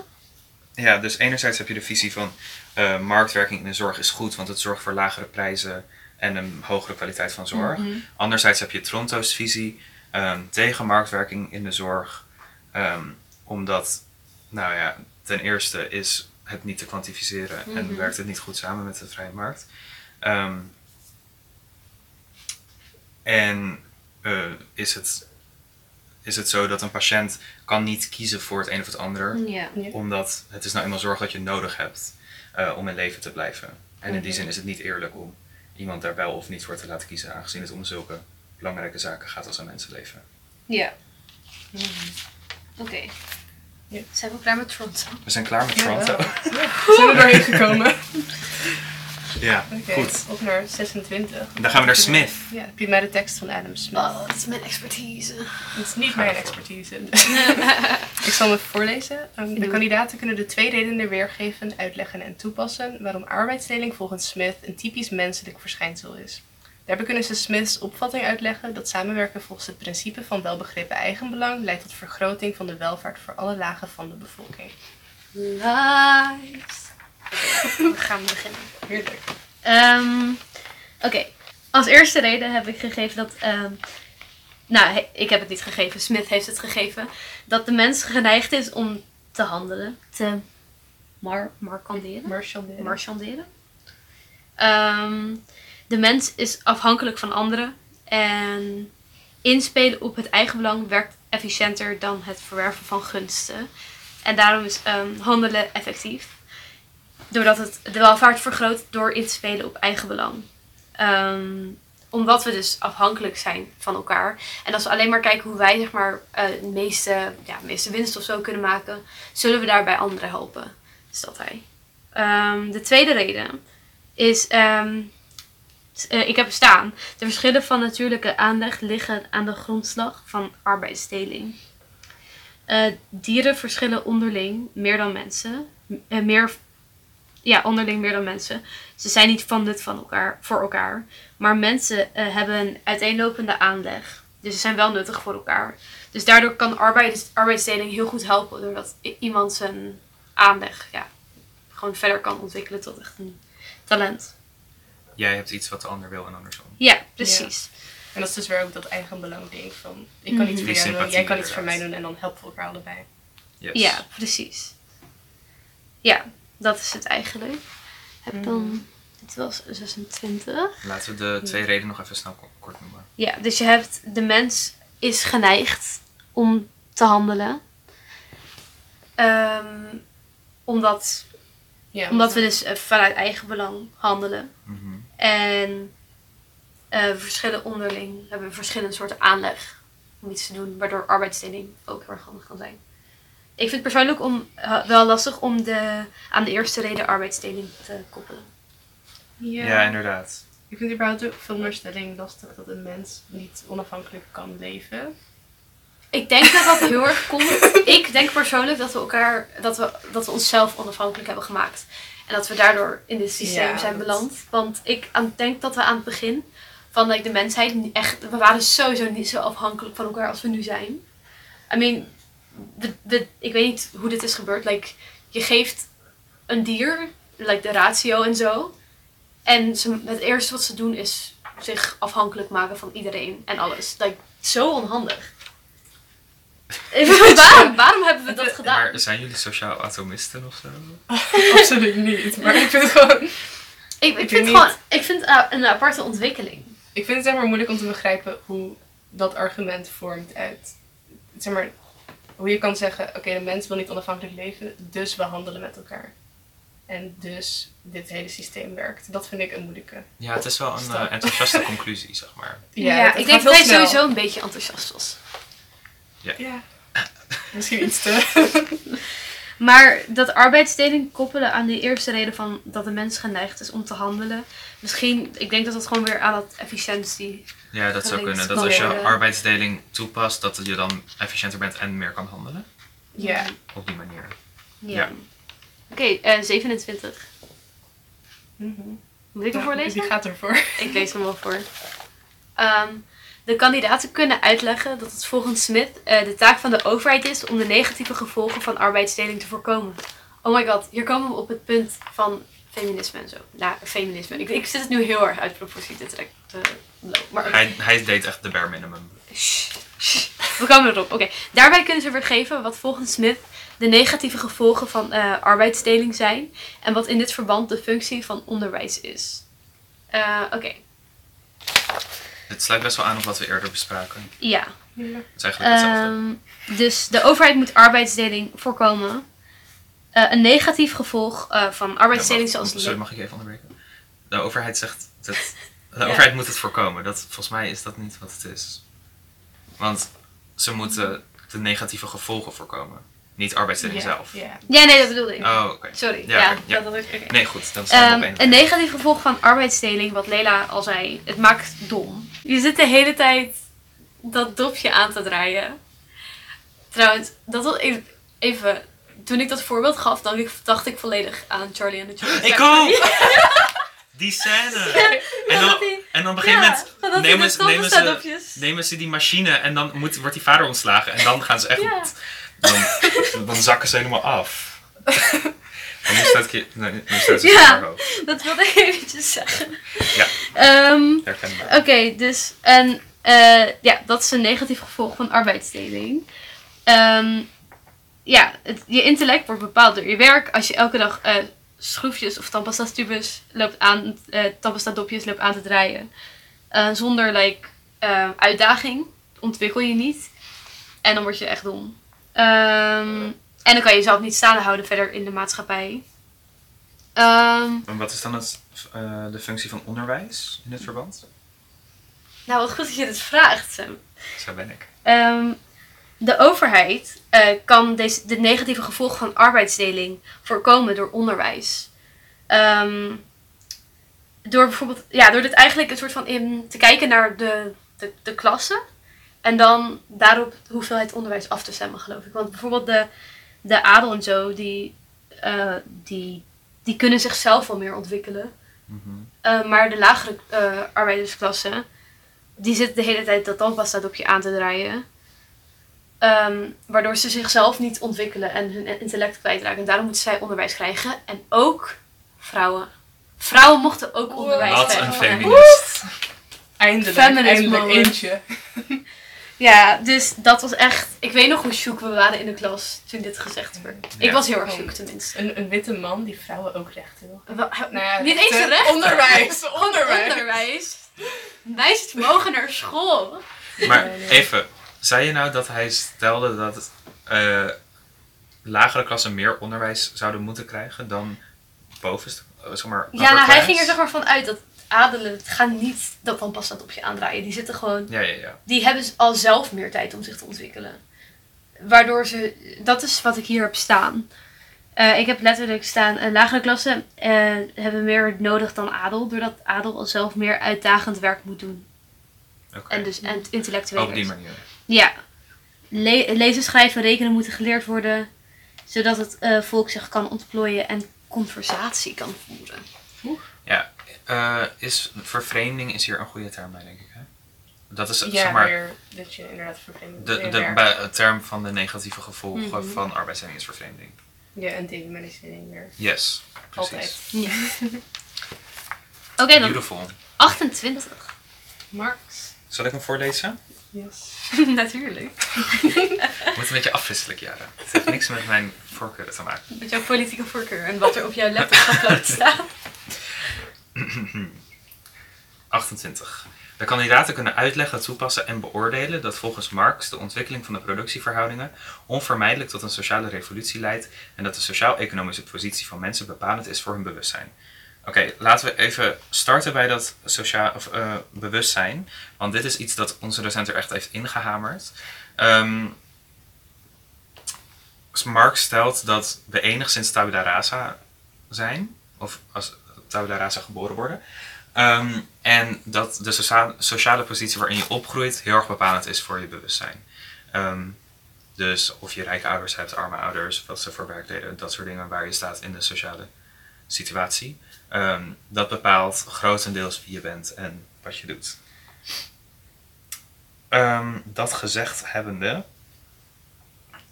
Ja, dus enerzijds heb je de visie van eh, marktwerking in de zorg is goed, want het zorgt voor lagere prijzen en een hogere kwaliteit van zorg. Mhm. Anderzijds heb je Toronto's visie ehm, tegen marktwerking in de zorg, ehm, omdat, nou ja, ten eerste is het niet te kwantificeren en Mhm. werkt het niet goed samen met de vrije markt. Ehm, en eh, is, het, is het zo dat een patiënt kan niet kiezen voor het een of het ander, Ja. Omdat het is nou eenmaal zorg dat je nodig hebt eh, om in leven te blijven. En in die Mhm. zin is het niet eerlijk om iemand daar wel of niet voor te laten kiezen, aangezien het om zulke belangrijke zaken gaat als een mensenleven. Ja. Oké. Ja. Zijn we klaar met Toronto? We zijn klaar met Toronto. Ja, we zijn er doorheen gekomen. Ja, goed. op naar 26. Dan gaan we naar Smith. Ja, heb je mij de tekst van Adam Smith. Oh, dat is mijn expertise. Het is niet Ga mijn expertise. ik zal hem even voorlezen. Um, de kandidaten kunnen de twee redenen weergeven, uitleggen en toepassen waarom arbeidsdeling volgens Smith een typisch menselijk verschijnsel is. Daarbij kunnen ze Smiths opvatting uitleggen dat samenwerken volgens het principe van welbegrepen eigenbelang leidt tot vergroting van de welvaart voor alle lagen van de bevolking. Nice. We gaan beginnen. Heerlijk. Ehm, Oké, als eerste reden heb ik gegeven dat. ehm, nou, ik heb het niet gegeven, Smith heeft het gegeven. Dat de mens geneigd is om te handelen, te mar Dale. marchanderen. Ehm, de mens is afhankelijk van anderen en inspelen op het eigenbelang werkt efficiënter dan het verwerven van gunsten. En daarom is handelen effectief. Doordat het de welvaart vergroot door in te spelen op eigenbelang. Ehm omdat we dus afhankelijk zijn van elkaar. En als we alleen maar kijken hoe wij zeg maar, eh, de meeste, ja, meeste winst of zo kunnen maken, zullen we daarbij anderen helpen. Is dat hij. Ehm, de tweede reden is, ehm, eh, ik heb staan, de verschillen van natuurlijke aanleg liggen aan de grondslag van arbeidsdeling. Eh, dieren verschillen onderling meer dan mensen. Meer, ja, onderling meer dan mensen. Ze zijn niet van nut van elkaar, voor elkaar. Maar mensen eh, hebben een uiteenlopende aanleg. Dus ze zijn wel nuttig voor elkaar. Dus daardoor kan arbeids, arbeidsdeling heel goed helpen. Doordat iemand zijn aanleg ja, gewoon verder kan ontwikkelen tot echt een talent. Jij hebt iets wat de ander wil en andersom. Ja, precies. En dat is dus weer ook dat eigenbelang ding van ik kan iets Mhm. voor Die jou doen, jij kan iets voor mij doen en dan helpen we elkaar allebei. Yes. Ja, precies. Ja, dat is het eigenlijk. Heb dan, dit was 26. Laten we de twee redenen nog even snel ko- kort noemen. Ja, dus je hebt de mens is geneigd om te handelen. Ehm, omdat, Ja, omdat we dus eh, vanuit eigen belang handelen. Mhm. En eh, we verschillen onderling. We hebben verschillende soorten aanleg om iets te doen. Waardoor arbeidsdeling ook heel erg handig kan zijn. Ik vind het persoonlijk om, eh, wel lastig om de, aan de eerste reden arbeidsdeling te koppelen. Ja. Ja. inderdaad. Ik vind überhaupt de veronderstelling lastig dat een mens niet onafhankelijk kan leven. Ik denk dat dat heel erg komt. Ik denk persoonlijk dat we elkaar, dat we, dat we onszelf onafhankelijk hebben gemaakt. En dat we daardoor in dit systeem Ja, zijn beland. Want ik aan, denk dat we aan het begin van like, de mensheid niet echt, we waren sowieso niet zo afhankelijk van elkaar als we nu zijn. I mean, we- we- ik weet niet hoe dit is gebeurd. Like, je geeft een dier, like de ratio en zo. En ze, het eerste wat ze doen is zich afhankelijk maken van iedereen en alles. Like, zo onhandig. waarom, waarom hebben we dat gedaan? Maar zijn jullie sociaal atomisten of zo? Absoluut niet. Maar ik vind het gewoon. Ik, ik, weet vind, gewoon, ik vind het een aparte ontwikkeling. Ik vind het zeg maar moeilijk om te begrijpen hoe dat argument vormt uit. Zeg maar, hoe je kan zeggen: oké, de mens wil niet onafhankelijk leven, dus we handelen met elkaar. En dus dit hele systeem werkt. Dat vind ik een moeilijke. Ja, het is wel een eh, enthousiaste conclusie, zeg maar. Ja, ik denk dat hij sowieso een beetje enthousiast was. Ja. Misschien iets te. Maar dat arbeidsdeling koppelen aan die eerste reden van dat de mens geneigd is om te handelen. Misschien, ik denk dat dat gewoon weer aan dat efficiëntie. Ja, dat zou kunnen. Dat als je arbeidsdeling toepast, dat je dan efficiënter bent en meer kan handelen. Ja. Op die manier. Ja. Ja. Oké, eh, 27. Mhm. Moet ik hem Ja, voorlezen? Die gaat ervoor. Ik lees hem wel voor. Ehm, de kandidaten kunnen uitleggen dat het volgens Smith eh, de taak van de overheid is om de negatieve gevolgen van arbeidsdeling te voorkomen. Oh my god, hier komen we op het punt van feminisme en zo. Nou, feminisme. Ik, ik zit het nu heel erg uit proportie te trekken. Maar. Hij, hij deed echt de bare minimum. Shh, shh. We komen erop. Oké. Daarbij kunnen ze weergeven wat volgens Smith de negatieve gevolgen van eh, arbeidsdeling zijn. En wat in dit verband de functie van onderwijs is. Eh, Oké, Het sluit best wel aan op wat we eerder bespraken. ja. Ja. Het is eigenlijk hetzelfde. Ehm, dus de overheid moet arbeidsdeling voorkomen. Eh, een negatief gevolg van arbeidsdeling Ja, zoals... Sorry, mag ik even onderbreken? De overheid zegt dat de overheid moet het voorkomen. Dat, volgens mij is dat niet wat het is. Want ze moeten de negatieve gevolgen voorkomen. Niet arbeidsdeling Ja, zelf. Ja. Ja, nee, dat bedoelde ik. Oh, oké. Sorry. Ja, Ja, ja. dat had ik. oké. Nee, goed. Dan zijn we Ehm, op één. een negatief gevolg van arbeidsdeling, wat Lela al zei, het maakt dom. Je zit de hele tijd dat dopje aan te draaien. Trouwens, dat was even, even toen ik dat voorbeeld gaf, dacht ik, dacht ik volledig aan Charlie en de Chocolate Ik ook! Die scène! En dan, en dan op een gegeven moment nemen ze, nemen, ze, nemen ze die machine en dan moet, wordt die vader ontslagen. En dan gaan ze echt... Ja. Dan, dan zakken ze helemaal af. Dan nu staat nee, nu staat Ja. Dat wilde ik eventjes zeggen. Ja. Herkenbaar. Oké, dus en, eh, ja, dat is een negatief gevolg van arbeidsdeling. Ehm, ja, het, je intellect wordt bepaald door je werk. Als je elke dag eh, schroefjes of tandpasta tubes loopt aan, eh tandpasta dopjes loopt aan te draaien. eh, zonder like, eh, uitdaging ontwikkel je niet. En dan word je echt dom. Ehm, en dan kan je jezelf niet staande houden verder in de maatschappij. Ehm, En wat is dan het, eh, de functie van onderwijs in dit verband? nou, wat goed dat je dit vraagt, Sam. Zo ben ik. Ehm, de overheid eh, kan deze, de negatieve gevolgen van arbeidsdeling voorkomen door onderwijs. Ehm, door bijvoorbeeld, ja, door dit eigenlijk een soort van in te kijken naar de, de, de klassen. En dan daarop de hoeveelheid onderwijs af te stemmen, geloof ik. Want bijvoorbeeld de, de adel en zo, die, eh, die, die kunnen zichzelf wel meer ontwikkelen. Mhm. Uh, maar de lagere uh, arbeidersklasse, die zit de hele tijd dat tandpasta dopje aan te draaien. Um, waardoor ze zichzelf niet ontwikkelen en hun intellect kwijtraken. En daarom moeten zij onderwijs krijgen. En ook vrouwen. Vrouwen mochten ook onderwijs Wat krijgen. een feminist. Eindelijk, Feminist eindelijk moment. eentje. Ja, dus dat was echt... Ik weet nog hoe shook we waren in de klas toen dit gezegd werd. Ik was heel erg shook tenminste. Een, een witte man die vrouwen ook recht wil. Wel- Nou ja, Niet eens rechten. recht. Onderwijs, onderwijs. onderwijs. Meisjes mogen naar school. Maar even, zei je nou dat hij stelde dat eh, lagere klassen meer onderwijs zouden moeten krijgen dan bovenste, eh, zeg maar, Ja, nou, hij ging er zeg maar van uit dat adelen het gaan niet dat van pas dat op je aandraaien. Die zitten gewoon, Ja, ja, ja. die hebben al zelf meer tijd om zich te ontwikkelen. Waardoor ze, dat is wat ik hier heb staan. Eh, ik heb letterlijk staan, lagere klassen eh, hebben meer nodig dan adel, doordat adel al zelf meer uitdagend werk moet doen. Oké. En dus en intellectueel. Op die manier. Ja. Le- lezen, schrijven, rekenen moeten geleerd worden, zodat het eh, volk zich kan ontplooien en conversatie kan voeren. Ja, eh, is vervreemding is hier een goede term bij, denk ik. Hè? Dat is Ja, zeg maar weer dat je inderdaad vervreemd de, de, bij, het term van de negatieve gevolgen Mhm. van arbeidsdeling is vervreemding. Ja, en dehumanisering weer. Yes, precies. Altijd. Ja. Oké, dan Beautiful. 28. Marx. Zal ik hem voorlezen? Yes. Natuurlijk. Ik moet een beetje afwisselen, Jara. Het heeft niks met mijn voorkeuren te maken. Met jouw politieke voorkeur en wat er op jouw laptop staat. 28. De kandidaten kunnen uitleggen, toepassen en beoordelen dat volgens Marx de ontwikkeling van de productieverhoudingen onvermijdelijk tot een sociale revolutie leidt en dat de sociaal-economische positie van mensen bepalend is voor hun bewustzijn. Oké, laten we even starten bij dat sociaal, of, eh, bewustzijn, want dit is iets dat onze docent er echt heeft ingehamerd. Ehm, Marx stelt dat we enigszins tabula rasa zijn, of als tabula rasa geboren worden. Ehm, en dat de socia- sociale positie waarin je opgroeit heel erg bepalend is voor je bewustzijn. Ehm, dus of je rijke ouders hebt, arme ouders, wat ze voor werk deden, dat soort dingen waar je staat in de sociale situatie. Ehm, dat bepaalt grotendeels wie je bent en wat je doet. Ehm, dat gezegd hebbende,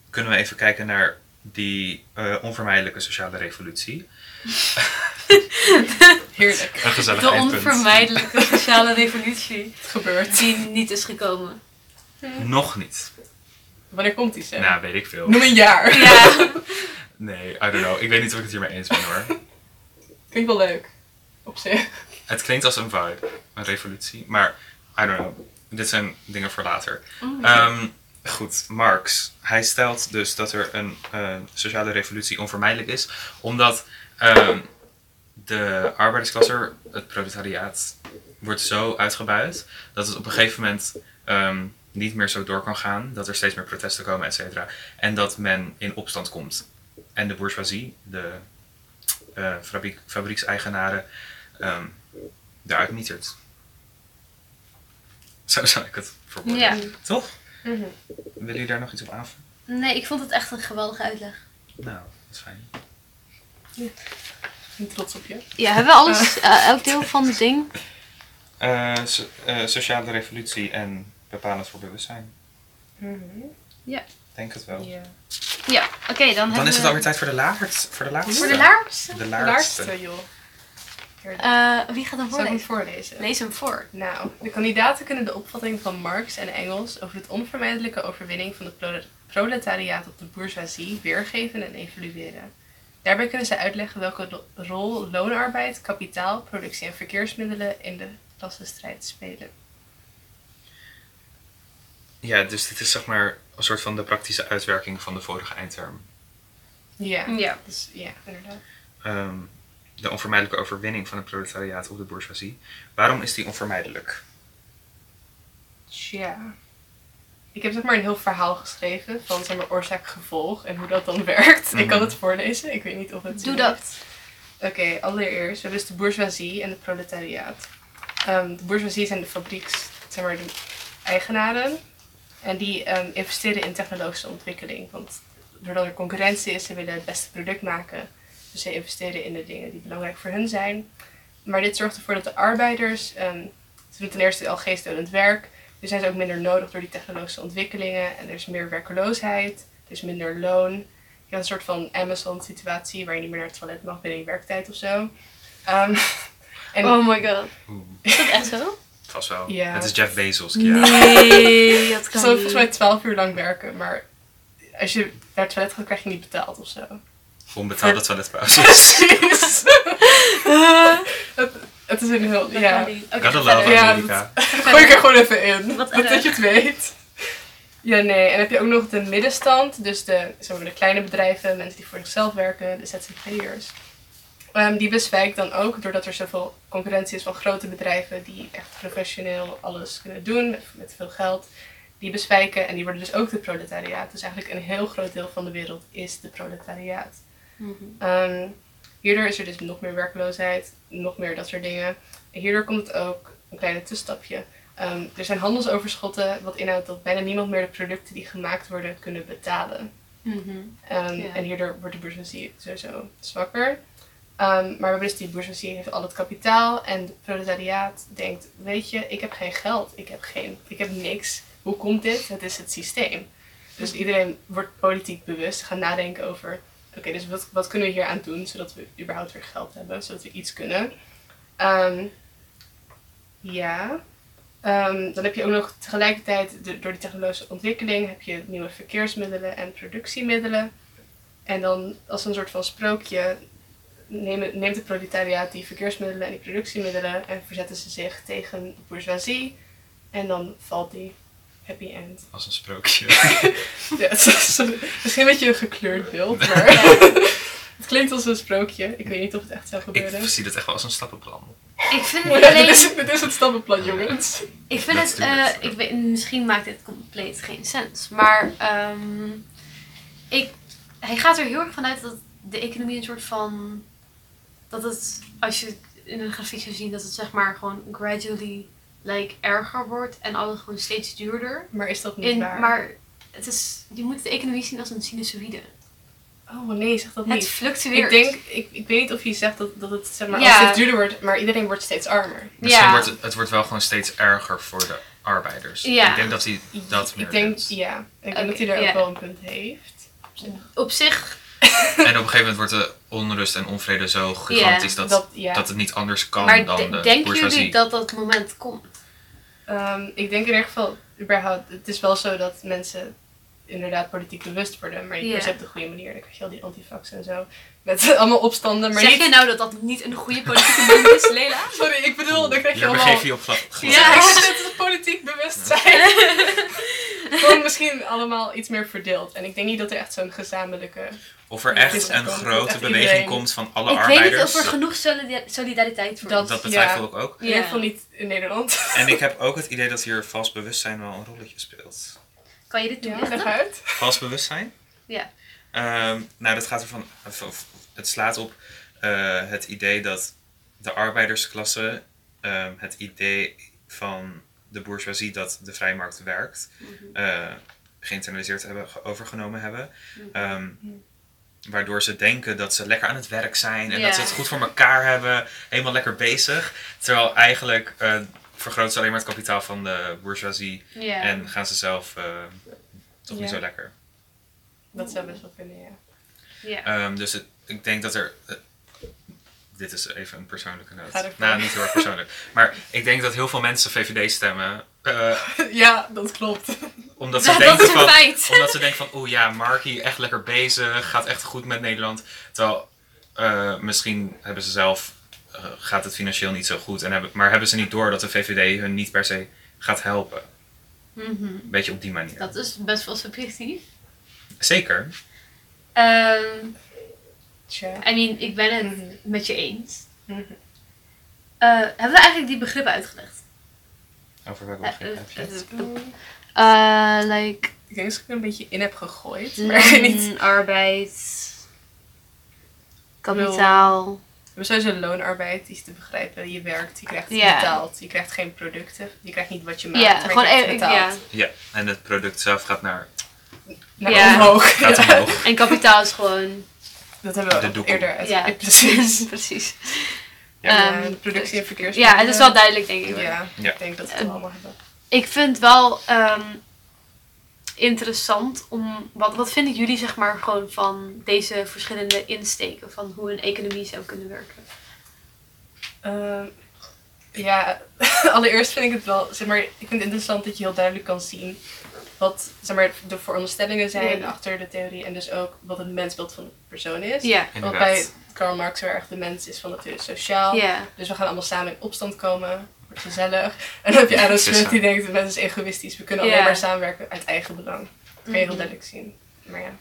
kunnen we even kijken naar die eh, onvermijdelijke sociale revolutie. Heerlijk. Een gezellig De eindpunt. onvermijdelijke sociale revolutie Het gebeurt. die niet is gekomen. Nog niet. Wanneer komt die, Sam? Nou, weet ik veel. Noem een jaar. Ja. Nee, I don't know. Ik weet niet of ik het hiermee eens ben hoor. Klinkt wel leuk. Op zich. Het klinkt als een vibe, een revolutie. Maar, I don't know. Dit zijn dingen voor later. Oh, Ehm, goed, Marx. Hij stelt dus dat er een eh, sociale revolutie onvermijdelijk is. Omdat ehm, de arbeidersklasse, het proletariaat, wordt zo uitgebuit. Dat het op een gegeven moment ehm, niet meer zo door kan gaan. Dat er steeds meer protesten komen, et cetera. En dat men in opstand komt. En de bourgeoisie, de eh, fabriek, fabriekseigenaren, ehm daaruit mietert. Zo zou ik het verwoorden. Ja. Toch? Mhm. Willen jullie daar nog iets op aanvullen? Nee, ik vond het echt een geweldige uitleg. Nou, dat is fijn. Ik ben trots op je. Ja, hebben we alles, eh, elk deel van het ding? Eh, so- eh, sociale revolutie en bepalend voor bewustzijn. Mhm. Denk het wel. Ja. Ja, oké, dan, Dan is het we... alweer tijd voor de laatste. Voor de laatste. Voor de laatste, joh. Eh, wie gaat hem Zal ik hem voorlezen? voorlezen? Lees hem voor. Nou, de kandidaten kunnen de opvatting van Marx en Engels over het onvermijdelijke overwinning van het pro- proletariaat op de bourgeoisie weergeven en evalueren. Daarbij kunnen ze uitleggen welke ro- rol loonarbeid, kapitaal, productie en verkeersmiddelen in de klassenstrijd spelen. Ja, dus dit is zeg maar een soort van de praktische uitwerking van de vorige eindterm. Ja, Ja. dus ja, inderdaad. Ehm, de onvermijdelijke overwinning van het proletariaat op de bourgeoisie. Waarom is die onvermijdelijk? Tja. Ik heb zeg maar een heel verhaal geschreven van zeg maar oorzaak-gevolg en hoe dat dan werkt. Ik kan Mhm. het voorlezen, ik weet niet of het Doe dat. Oké, allereerst, we hebben dus de bourgeoisie en het proletariaat. Ehm, de bourgeoisie zijn de fabrieks, zeg maar, de eigenaren. En die ehm, investeren in technologische ontwikkeling. Want doordat er concurrentie is, ze willen het beste product maken. Dus ze investeren in de dingen die belangrijk voor hun zijn. Maar dit zorgt ervoor dat de arbeiders, ehm, ze doen ten eerste al geestdodend werk. Dus zijn ze ook minder nodig door die technologische ontwikkelingen. En er is meer werkeloosheid, er is minder loon. Je had een soort van Amazon-situatie waar je niet meer naar het toilet mag binnen je werktijd of zo. Ehm, en Oh my god. Is dat echt zo? Vast wel. Ja. Het is Jeff Bezos. Ja. Nee, dat kan zal niet. volgens mij 12 uur lang werken, maar als je naar het toilet gaat, krijg je niet betaald of zo. Onbetaalde toiletpauzes. Precies. het, het is een heel. Dat Ja. Oké, Gotta ga love. Ja, Amerika. Gooi ik er gewoon even in. Wat dat, je het weet. Ja, nee. En dan heb je ook nog de middenstand. Dus de, zeg maar, de kleine bedrijven, mensen die voor zichzelf werken, de ZZP'ers. Ehm die bezwijkt dan ook doordat er zoveel concurrentie is van grote bedrijven die echt professioneel alles kunnen doen met, met veel geld. Die bezwijken en die worden dus ook de proletariaat. Dus eigenlijk een heel groot deel van de wereld is de proletariaat. Mhm. Ehm, hierdoor is er dus nog meer werkloosheid, nog meer dat soort dingen. En hierdoor komt het ook, een kleine tussenstapje. Ehm, er zijn handelsoverschotten, wat inhoudt dat bijna niemand meer de producten die gemaakt worden kunnen betalen. Mhm. En hierdoor wordt de bourgeoisie sowieso zwakker. Ehm, maar we dus die bourgeoisie heeft al het kapitaal en het proletariaat denkt, weet je, ik heb geen geld, ik heb, geen, ik heb niks. Hoe komt dit? Het is het systeem. Dus iedereen wordt politiek bewust, gaan nadenken over, oké, dus wat, wat kunnen we hier aan doen, zodat we überhaupt weer geld hebben, zodat we iets kunnen. Ehm, ja. Ehm, dan heb je ook nog tegelijkertijd, door die technologische ontwikkeling, heb je nieuwe verkeersmiddelen en productiemiddelen. En dan als een soort van sprookje nemen, neemt het proletariaat die verkeersmiddelen en die productiemiddelen en verzetten ze zich tegen de bourgeoisie. En dan valt die happy end. Als een sprookje. Ja, het is een- misschien een beetje een gekleurd beeld, maar het klinkt als een sprookje. Ik weet niet of het echt zou gebeuren. Ik zie dit echt wel als een stappenplan. Ik vind het ja, alleen... dit, is, dit is het stappenplan, jongens. Ik vind Let's het, eh, ik weet, misschien maakt dit compleet geen sens. Maar ehm, ik, hij gaat er heel erg vanuit dat de economie een soort van. Dat het, als je het in een grafiek zou zien, dat het zeg maar gewoon gradually like, erger wordt en alles gewoon steeds duurder. Maar is dat niet In, waar? maar het is, je moet de economie zien als een sinusoïde. Oh nee, zeg dat Het niet. fluctueert. Ik denk, ik, ik weet niet of je zegt dat, dat het zeg maar, Ja. als het duurder wordt, maar iedereen wordt steeds armer. Misschien Ja. wordt het, het wordt wel gewoon steeds erger voor de arbeiders. Ja. Ik denk dat hij dat meer ik denk, doet. ja. Ik denk dat hij daar ja. ook wel een punt heeft. Op zich, En op een gegeven moment wordt de onrust en onvrede zo gigantisch dat, dat, het niet anders kan maar dan de- de denken jullie dat dat moment komt? Ehm, ik denk in ieder geval, überhaupt, het is wel zo dat mensen inderdaad politiek bewust worden, maar per se op de goede manier. Dan krijg je al die antifax en zo. Met allemaal opstanden, maar zeg niet... je nou dat dat niet een goede politieke moment is, Lela? Sorry, ik bedoel, dan krijg je Hier allemaal... begeef je op glad. Ja, ijs. het is politiek bewustzijn. Gewoon misschien allemaal iets meer verdeeld. En ik denk niet dat er echt zo'n gezamenlijke Of er Ja, echt een grote echt beweging iedereen. komt van alle Ik weet arbeiders. niet of er genoeg solida- solidariteit voor Dat- is. dat betwijfel ja. ik ook. In ieder geval niet in Nederland. En ik heb ook het idee dat hier vals bewustzijn wel een rolletje speelt. Kan je dit Ja, toelichten? leg uit. Vals bewustzijn? Ja. Ehm, nou, dat gaat ervan. of- of- Het slaat op eh, het idee dat de arbeidersklasse ehm, het idee van de bourgeoisie dat de vrije markt werkt, eh, geïnternaliseerd hebben, ge- overgenomen hebben. Ehm, waardoor ze denken dat ze lekker aan het werk zijn en Ja. dat ze het goed voor elkaar hebben, helemaal lekker bezig. Terwijl eigenlijk eh vergroot ze alleen maar het kapitaal van de bourgeoisie Ja. en gaan ze zelf eh, toch niet zo lekker. Dat zou best wel kunnen, ja. ja. Ehm, dus het- ik denk dat er. Dit is even een persoonlijke noot. Nou, niet heel erg persoonlijk. Maar ik denk dat heel veel mensen VVD stemmen. eh, Ja, dat klopt. omdat, ze denken is een van, feit. omdat ze denken van, oeh ja, Markie echt lekker bezig, gaat echt goed met Nederland. Terwijl eh, misschien hebben ze zelf, eh, gaat het financieel niet zo goed. En hebben, maar hebben ze niet door dat de VVD hun niet per se gaat helpen. Een beetje op die manier. Dat is best wel subjectief. Zeker. Ehm Tja. I mean, ik ben het Mhm. met je eens. Eh, hebben we eigenlijk die begrippen uitgelegd? Over welke Eh, begrip heb je het? eh, like Ik denk dat ik er een beetje in heb gegooid. Maar niet. arbeid, kapitaal. We hebben sowieso loonarbeid, die is te begrijpen. Je werkt, je krijgt betaald. Je krijgt geen producten. Je krijgt niet wat je maakt, Ja, maar gewoon je betaald. ja. Ja, en het product zelf gaat naar Naar Ja. omhoog. gaat Ja. omhoog. En kapitaal is gewoon. Dat hebben we doekoe. eerder uit. Ja, precies. precies. Ja, Ehm, de productie en verkeers. Ja, het is wel duidelijk, denk ik. Ja, Ja. ik denk dat we het allemaal hebben. Ik vind wel ehm, interessant om. Wat, wat vinden jullie, zeg maar, gewoon van deze verschillende insteken van hoe een economie zou kunnen werken? Ehm, ja, allereerst vind ik het wel, zeg maar, ik vind het interessant dat je heel duidelijk kan zien wat, zeg maar, de veronderstellingen zijn Ja. achter de theorie en dus ook wat het mensbeeld van de persoon is. Ja. Want bij Karl Marx heel erg de mens is van nature sociaal. Ja. Dus we gaan allemaal samen in opstand komen. Wordt gezellig. En dan heb je Adam Smith die denkt, de mens is egoïstisch. We kunnen alleen maar samenwerken uit eigen belang. Dat kan je heel Mhm. duidelijk zien. Maar ja.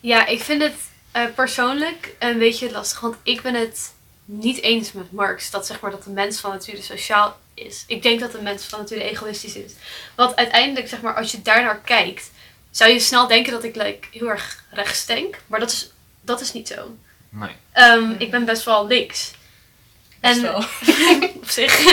Ja, ik vind het eh, persoonlijk een beetje lastig. Want ik ben het niet eens met Marx. Dat zeg maar dat de mens van nature sociaal is. Ik denk dat de mens van nature egoïstisch is. Want uiteindelijk, zeg maar, als je daarnaar kijkt, zou je snel denken dat ik like, heel erg rechts denk. Maar dat is, dat is niet zo. Nee. Ehm, Ik ben best wel links. Best En wel. op zich.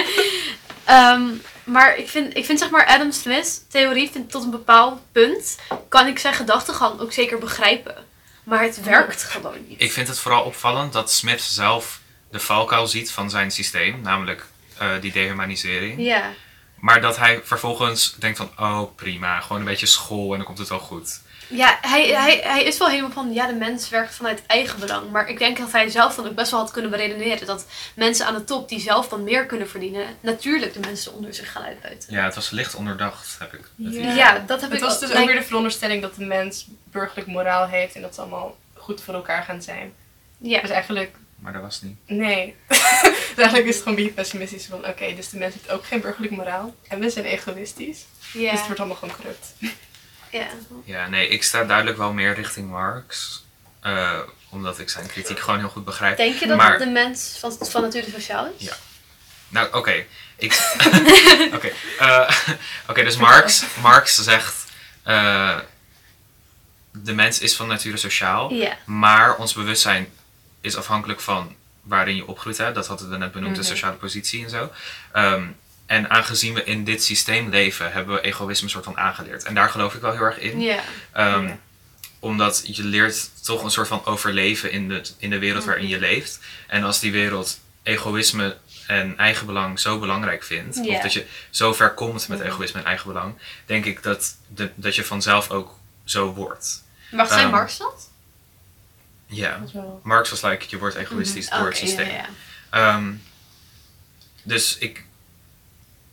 Ehm, maar ik vind, ik vind zeg maar Adam Smith's theorie vind, tot een bepaald punt kan ik zijn gedachtegang ook zeker begrijpen. Maar het werkt gewoon niet. Ik vind het vooral opvallend dat Smith zelf de valkuil ziet van zijn systeem, namelijk eh, die dehumanisering. Ja, Maar dat hij vervolgens denkt van, oh prima, gewoon een beetje school en dan komt het wel goed. ja hij, hij, hij is wel helemaal van, ja, de mens werkt vanuit eigen belang. Maar ik denk dat hij zelf dan ook best wel had kunnen beredeneren dat mensen aan de top die zelf dan meer kunnen verdienen, natuurlijk de mensen onder zich gaan uitbuiten. Ja, het was licht onderdacht, heb ik het Ja. dat heb Het ik was ook- dus ook weer de veronderstelling dat de mens burgerlijk moraal heeft en dat ze allemaal goed voor elkaar gaan zijn. Ja, Dus eigenlijk, Maar dat was niet. nee. dus eigenlijk is het gewoon een beetje pessimistisch van, oké, dus de mens heeft ook geen burgerlijk moraal. En we zijn egoïstisch. Dus het wordt allemaal gewoon corrupt. ja. Ja, nee, ik sta duidelijk wel meer richting Marx. eh, omdat ik zijn kritiek gewoon heel goed begrijp. Denk je dat Maar- de mens van, van nature sociaal is? Ja. Nou, oké. Ik... Oké, eh, oké, dus Marx, Marx zegt... eh, de mens is van nature sociaal. Maar ons bewustzijn is afhankelijk van waarin je opgroeit. Hè? Dat hadden we net benoemd, Mhm. de sociale positie en zo. Ehm, en aangezien we in dit systeem leven, hebben we egoïsme soort van aangeleerd. En daar geloof ik wel heel erg in. Ja. Ehm. Omdat je leert toch een soort van overleven in de, in de wereld waarin je leeft. En als die wereld egoïsme en eigenbelang zo belangrijk vindt, of dat je zo ver komt met Ja. egoïsme en eigenbelang, denk ik dat, de, dat je vanzelf ook zo wordt. Mag zijn Ehm, Marx dat? Ja. Wel... Marx was like, je wordt egoïstisch door het systeem. ja, ja. Ehm, dus ik,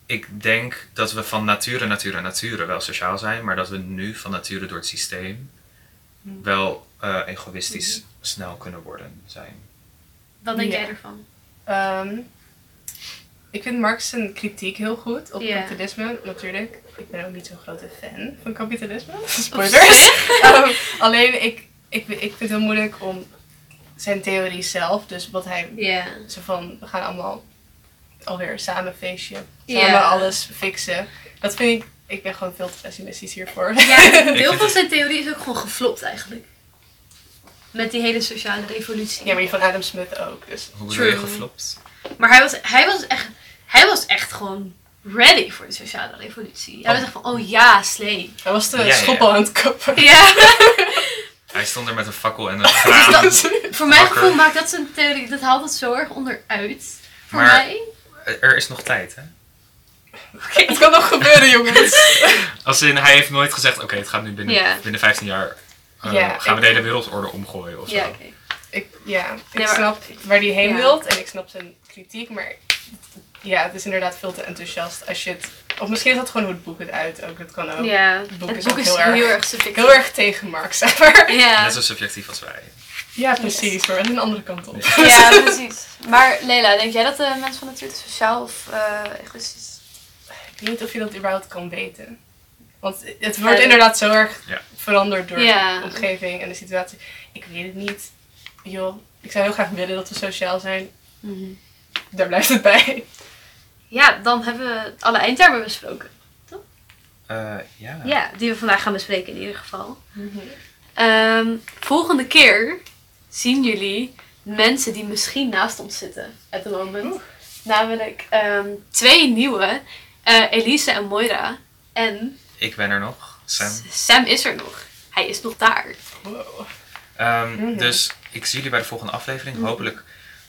ik denk dat we van nature, nature, nature wel sociaal zijn, maar dat we nu van nature door het systeem Hmm. wel eh, egoïstisch snel kunnen worden zijn. Wat denk jij ervan? Ehm, ik vind Marx zijn kritiek heel goed op kapitalisme, natuurlijk. Ik ben ook niet zo'n grote fan van kapitalisme. Spoilers. Ehm, alleen ik, ik, ik vind het heel moeilijk om zijn theorie zelf, dus wat hij Ja. zo van, we gaan allemaal alweer samen feestje, Ja. samen alles fixen. Dat vind ik, ik ben gewoon veel te pessimistisch hiervoor. Ja, vind van zijn theorie is ook gewoon geflopt eigenlijk. Met die hele sociale revolutie. Ja, maar die van Adam Smith ook, dus. Hoe bedoel je True. geflopt? Maar hij was, hij was echt, hij was echt gewoon ready voor de sociale revolutie. Hij was Oh. echt van, oh ja, slee. Hij was de Ja, schoppel aan het kappen. Ja, Hij stond er met een fakkel en een graan. Dus voor mijn Wakker. gevoel maakt dat zijn theorie, dat haalt het zo erg onderuit. Voor Maar- mij. Er is nog tijd, hè? het kan nog gebeuren, jongens. Als in, hij heeft nooit gezegd, oké, het gaat nu binnen, binnen 15 jaar... eh, gaan we de hele wereldorde omgooien of zo. Ja. Ik, ja, ik Nee, maar- snap waar hij heen Ja. wilt en ik snap zijn kritiek, maar ja, het is inderdaad veel te enthousiast als je het... Of misschien is dat gewoon hoe het boek het uit ook, dat kan ook. Ja, Het boek het is boek ook is heel heel erg- erg subjectief. Heel erg tegen Marx, zeg maar. Ja. Net zo subjectief als wij. Ja, precies, maar wel een andere kant op. ja, precies. Maar Leila, denk jij dat de mens van nature te sociaal of eh egoïstisch is? Ik weet niet of je dat überhaupt kan weten. Want het wordt Ja. inderdaad zo erg Ja. veranderd door Ja. de omgeving en de situatie. Ik weet het niet. Joh, ik zou heel graag willen dat we sociaal zijn. Daar blijft het bij. Ja, dan hebben we alle eindtermen besproken. Eh, ja. Ja, die we vandaag gaan bespreken in ieder geval. Ehm, volgende keer zien jullie mensen die misschien naast ons zitten at the moment. Namelijk ehm, twee nieuwe, eh, Elise en Moira. En Ik ben er nog, Sam. Sam is er nog. Hij is nog daar. Wow. Ehm, Mhm. Dus ik zie jullie bij de volgende aflevering. Hopelijk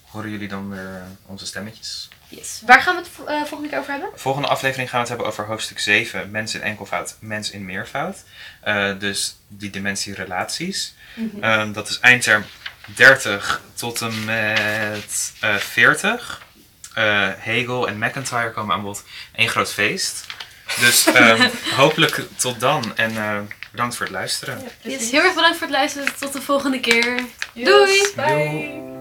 horen jullie dan weer eh, onze stemmetjes. Yes. Waar gaan we het eh, volgende keer over hebben? Volgende aflevering gaan we het hebben over hoofdstuk 7, mens in enkelvoud, mens in meervoud. Eh, dus die dimensie relaties. Ehm, dat is eindterm 30 tot en met eh 40. Eh, Hegel en McIntyre komen aan bod. Eén groot feest. Dus ehm, hopelijk tot dan en eh, bedankt voor het luisteren. Yes, heel erg bedankt voor het luisteren. Tot de volgende keer. Yes, Doei! Bye.